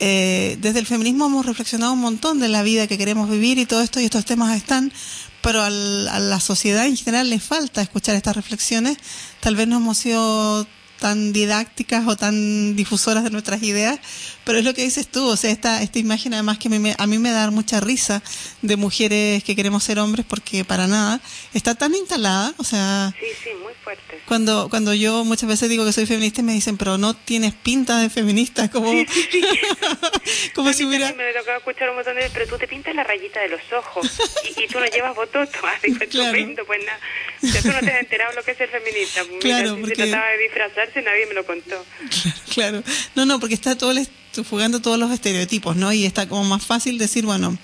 eh, desde el feminismo hemos reflexionado un montón de la vida que queremos vivir y todo esto, y estos temas están, pero al- a la sociedad en general le falta escuchar estas reflexiones. Tal vez no hemos sido tan didácticas o tan difusoras de nuestras ideas, pero es lo que dices tú, o sea, esta, esta imagen además que a mí, me, a mí me da mucha risa de mujeres que queremos ser hombres porque para nada está tan instalada, o sea, Sí, sí, muy fuerte. cuando cuando yo muchas veces digo que soy feminista y me dicen, pero no tienes pinta de feminista, como, como A si mí hubiera... también me tocaba escuchar un montón de pero tú te pintas la rayita de los ojos y, y tú no llevas bototo. Así fue Claro. estupendo, pues nada. O sea, tú no te has enterado lo que es ser feminista. Mira, Claro, si porque- se trataba de nadie me lo contó. Claro, no, no, porque está todo el jugando todos los estereotipos, ¿no? Y está como más fácil decir, bueno,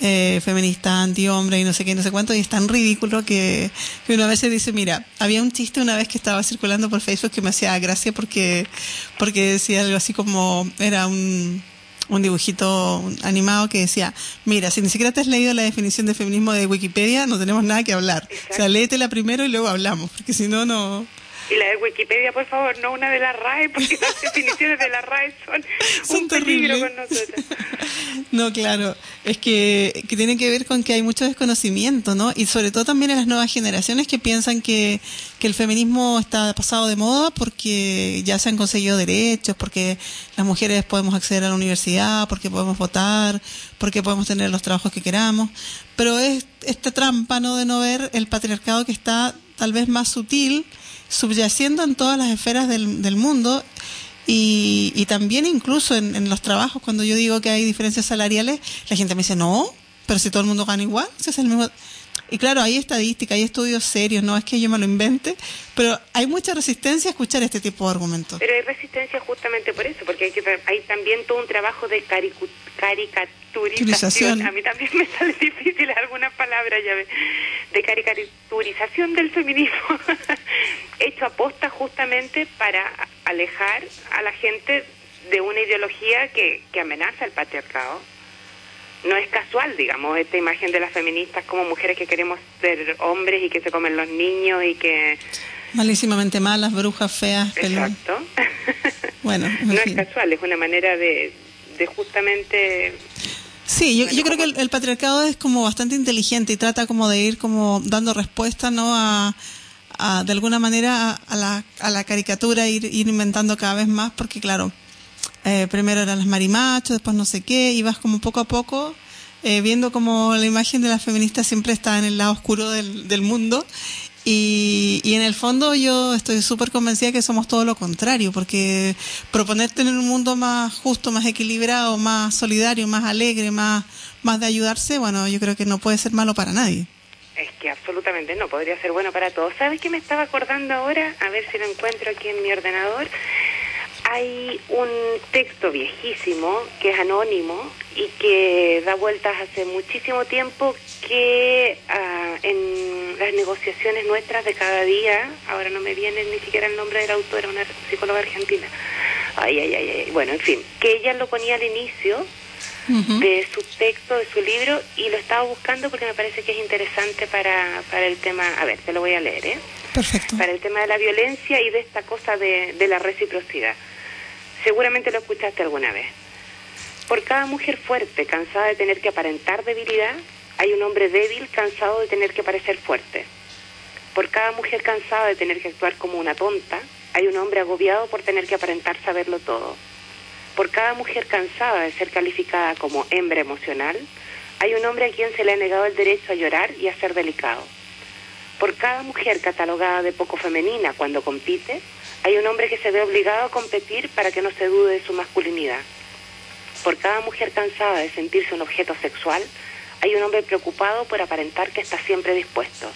eh, feminista, antihombre y no sé qué, no sé cuánto, y es tan ridículo que, que una vez se dice, mira, había un chiste una vez que estaba circulando por Facebook que me hacía gracia porque, porque decía algo así como, era un, un dibujito animado que decía, mira, si ni siquiera te has leído la definición de feminismo de Wikipedia, no tenemos nada que hablar. O sea, Exacto. léetela primero y luego hablamos, porque si no, no... Y la de Wikipedia, por favor, no una de la RAE, porque las definiciones de la RAE son, Son un peligro con nosotros. No, claro, es que, que tiene que ver con que hay mucho desconocimiento, ¿no? Y sobre todo también en las nuevas generaciones que piensan que, que el feminismo está pasado de moda porque ya se han conseguido derechos, porque las mujeres podemos acceder a la universidad, porque podemos votar, porque podemos tener los trabajos que queramos. Pero es esta trampa, ¿no? De no ver el patriarcado que está tal vez más sutil, subyaciendo en todas las esferas del, del mundo y, y también incluso en, en los trabajos, cuando yo digo que hay diferencias salariales, la gente me dice, no, pero si todo el mundo gana igual, ese es el mismo... Y claro, hay estadística, hay estudios serios, no es que yo me lo invente, pero hay mucha resistencia a escuchar este tipo de argumentos. Pero hay resistencia justamente por eso, porque hay, que, hay también todo un trabajo de caricaturización. A mí también me sale difícil algunas palabras, ya ves, de caricaturización del feminismo, hecho aposta justamente para alejar a la gente de una ideología que, que amenaza el patriarcado. No es casual, digamos, esta imagen de las feministas como mujeres que queremos ser hombres y que se comen los niños y que... Malísimamente malas, brujas, feas, peludas. Exacto. Bueno, en no es casual, es una manera de, de justamente... Sí, yo, Bueno, yo creo que el, el patriarcado es como bastante inteligente y trata como de ir como dando respuesta, ¿no? A, a, de alguna manera a, a la, a la caricatura, ir, ir inventando cada vez más, porque claro, eh, primero eran las marimachos, después no sé qué, y vas como poco a poco eh, viendo como la imagen de la feminista siempre está en el lado oscuro del, del mundo. Y, y en el fondo yo estoy súper convencida que somos todo lo contrario, porque proponer tener un mundo más justo, más equilibrado, más solidario, más alegre, más, más de ayudarse, bueno, yo creo que no puede ser malo para nadie. Es que absolutamente no, podría ser bueno para todos. ¿Sabes qué me estaba acordando ahora? A ver si lo encuentro aquí en mi ordenador. Hay un texto viejísimo que es anónimo y que da vueltas hace muchísimo tiempo que ah, en las negociaciones nuestras de cada día, ahora no me viene ni siquiera el nombre de la autora, una psicóloga argentina. Ay, ay, ay, ay. Bueno, en fin, que ella lo ponía al inicio de su texto, de su libro, y lo estaba buscando porque me parece que es interesante para, para el tema, a ver, te lo voy a leer, ¿eh? Perfecto. Para el tema de la violencia y de esta cosa de, de la reciprocidad. Seguramente lo escuchaste alguna vez. Por cada mujer fuerte, cansada de tener que aparentar debilidad, hay un hombre débil cansado de tener que parecer fuerte. Por cada mujer cansada de tener que actuar como una tonta, hay un hombre agobiado por tener que aparentar saberlo todo. Por cada mujer cansada de ser calificada como hembra emocional, hay un hombre a quien se le ha negado el derecho a llorar y a ser delicado. Por cada mujer catalogada de poco femenina cuando compite, hay un hombre que se ve obligado a competir para que no se dude de su masculinidad. Por cada mujer cansada de sentirse un objeto sexual, hay un hombre preocupado por aparentar que está siempre dispuesto.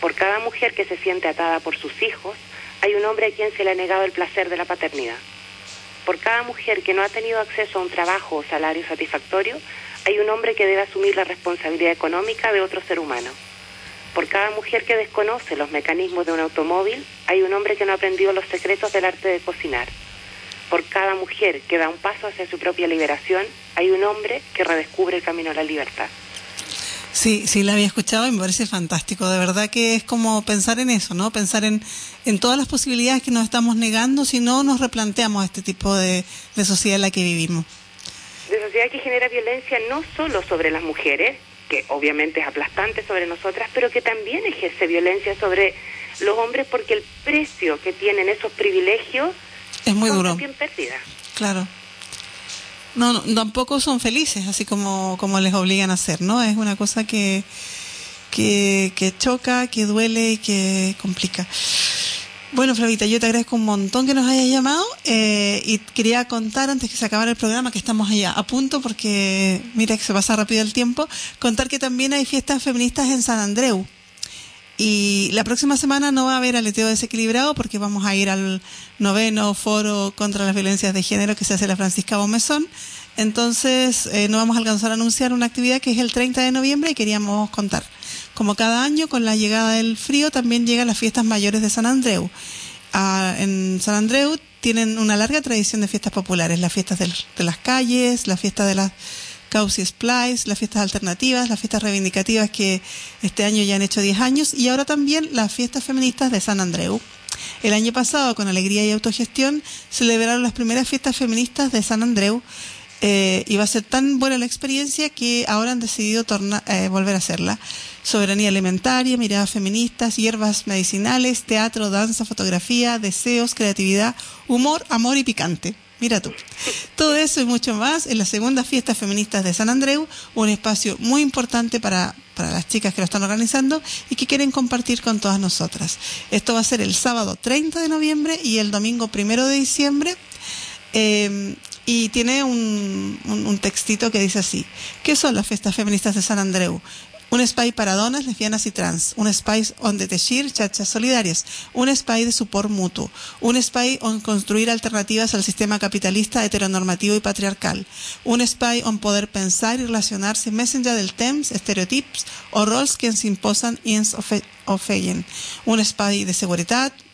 Por cada mujer que se siente atada por sus hijos, hay un hombre a quien se le ha negado el placer de la paternidad. Por cada mujer que no ha tenido acceso a un trabajo o salario satisfactorio, hay un hombre que debe asumir la responsabilidad económica de otro ser humano. Por cada mujer que desconoce los mecanismos de un automóvil, hay un hombre que no ha aprendido los secretos del arte de cocinar. Por cada mujer que da un paso hacia su propia liberación, hay un hombre que redescubre el camino a la libertad. Sí, sí, la había escuchado y me parece fantástico. De verdad que es como pensar en eso, ¿no? Pensar en, en todas las posibilidades que nos estamos negando si no nos replanteamos este tipo de, de sociedad en la que vivimos. De sociedad que genera violencia no solo sobre las mujeres, que obviamente es aplastante sobre nosotras, pero que también ejerce violencia sobre los hombres porque el precio que tienen esos privilegios Es muy son duro. también pérdidas. Claro. No, no, tampoco son felices, así como, como les obligan a hacer, ¿no? Es una cosa que, que, que choca, que duele y que complica. Bueno, Flavita, yo te agradezco un montón que nos hayas llamado eh, y quería contar antes que se acabara el programa que estamos allá a punto porque mira que se pasa rápido el tiempo, contar que también hay fiestas feministas en San Andreu. Y la próxima semana no va a haber aleteo desequilibrado porque vamos a ir al noveno foro contra las violencias de género que se hace la Francisca Bomezón. Entonces, eh, no vamos a alcanzar a anunciar una actividad que es el 30 de noviembre y queríamos contar. Como cada año, con la llegada del frío, también llegan las fiestas mayores de San Andreu. Ah, en San Andreu tienen una larga tradición de fiestas populares, las fiestas de las calles, la fiesta de las Causi Splice, las fiestas alternativas, las fiestas reivindicativas que este año ya han hecho 10 años y ahora también las fiestas feministas de San Andreu. El año pasado, con alegría y autogestión, celebraron las primeras fiestas feministas de San Andreu eh, y va a ser tan buena la experiencia que ahora han decidido torna- eh, volver a hacerla. Soberanía alimentaria, miradas feministas, hierbas medicinales, teatro, danza, fotografía, deseos, creatividad, humor, amor y picante. Mira tú. Todo eso y mucho más en las segundas fiestas feministas de San Andreu, un espacio muy importante para, para las chicas que lo están organizando y que quieren compartir con todas nosotras. Esto va a ser el sábado 30 de noviembre y el domingo 1 de diciembre. Eh, y tiene un, un, un textito que dice así. ¿Qué son las fiestas feministas de San Andreu? Un espai para dones, lesbianas y trans. Un espai on de teixir xarxes solidàries. Un espai de suport mutu. Un espai on construir alternatives al sistema capitalista heteronormatiu i patriarcal. Un espai on poder pensar i relacionar-se enllà del temps, estereotips o rols que ens imposen i ens. Un espai de seguretat,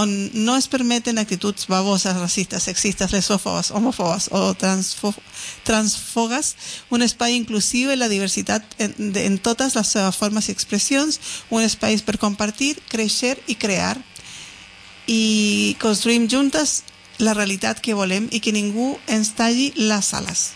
on no es permeten actituds baboses, racistes, sexistes, lesòfobes, homòfobes o transfo transfogues, un espai inclusiu en la diversitat en, en totes les seves formes i expressions, un espai per compartir, créixer i crear. I construïm juntes la realitat que volem i que ningú ens talli les ales.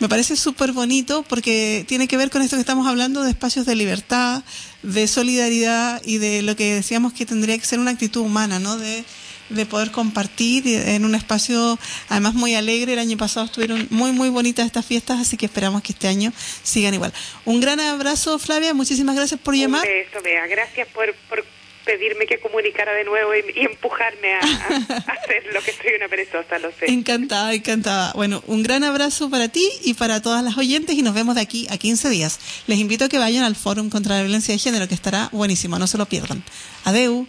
Me parece súper bonito porque tiene que ver con esto que estamos hablando de espacios de libertad, de solidaridad y de lo que decíamos que tendría que ser una actitud humana, ¿no? De, de poder compartir en un espacio además muy alegre. El año pasado estuvieron muy, muy bonitas estas fiestas, así que esperamos que este año sigan igual. Un gran abrazo, Flavia. Muchísimas gracias por llamar. Un beso. Gracias por, por pedirme que comunicara de nuevo y, y empujarme a, a- a hacer lo que soy una perezosa, lo sé. Encantada, encantada. Bueno, un gran abrazo para ti y para todas las oyentes y nos vemos de aquí a 15 días. Les invito a que vayan al Fórum contra la Violencia de Género, que estará buenísimo, no se lo pierdan. Adeu.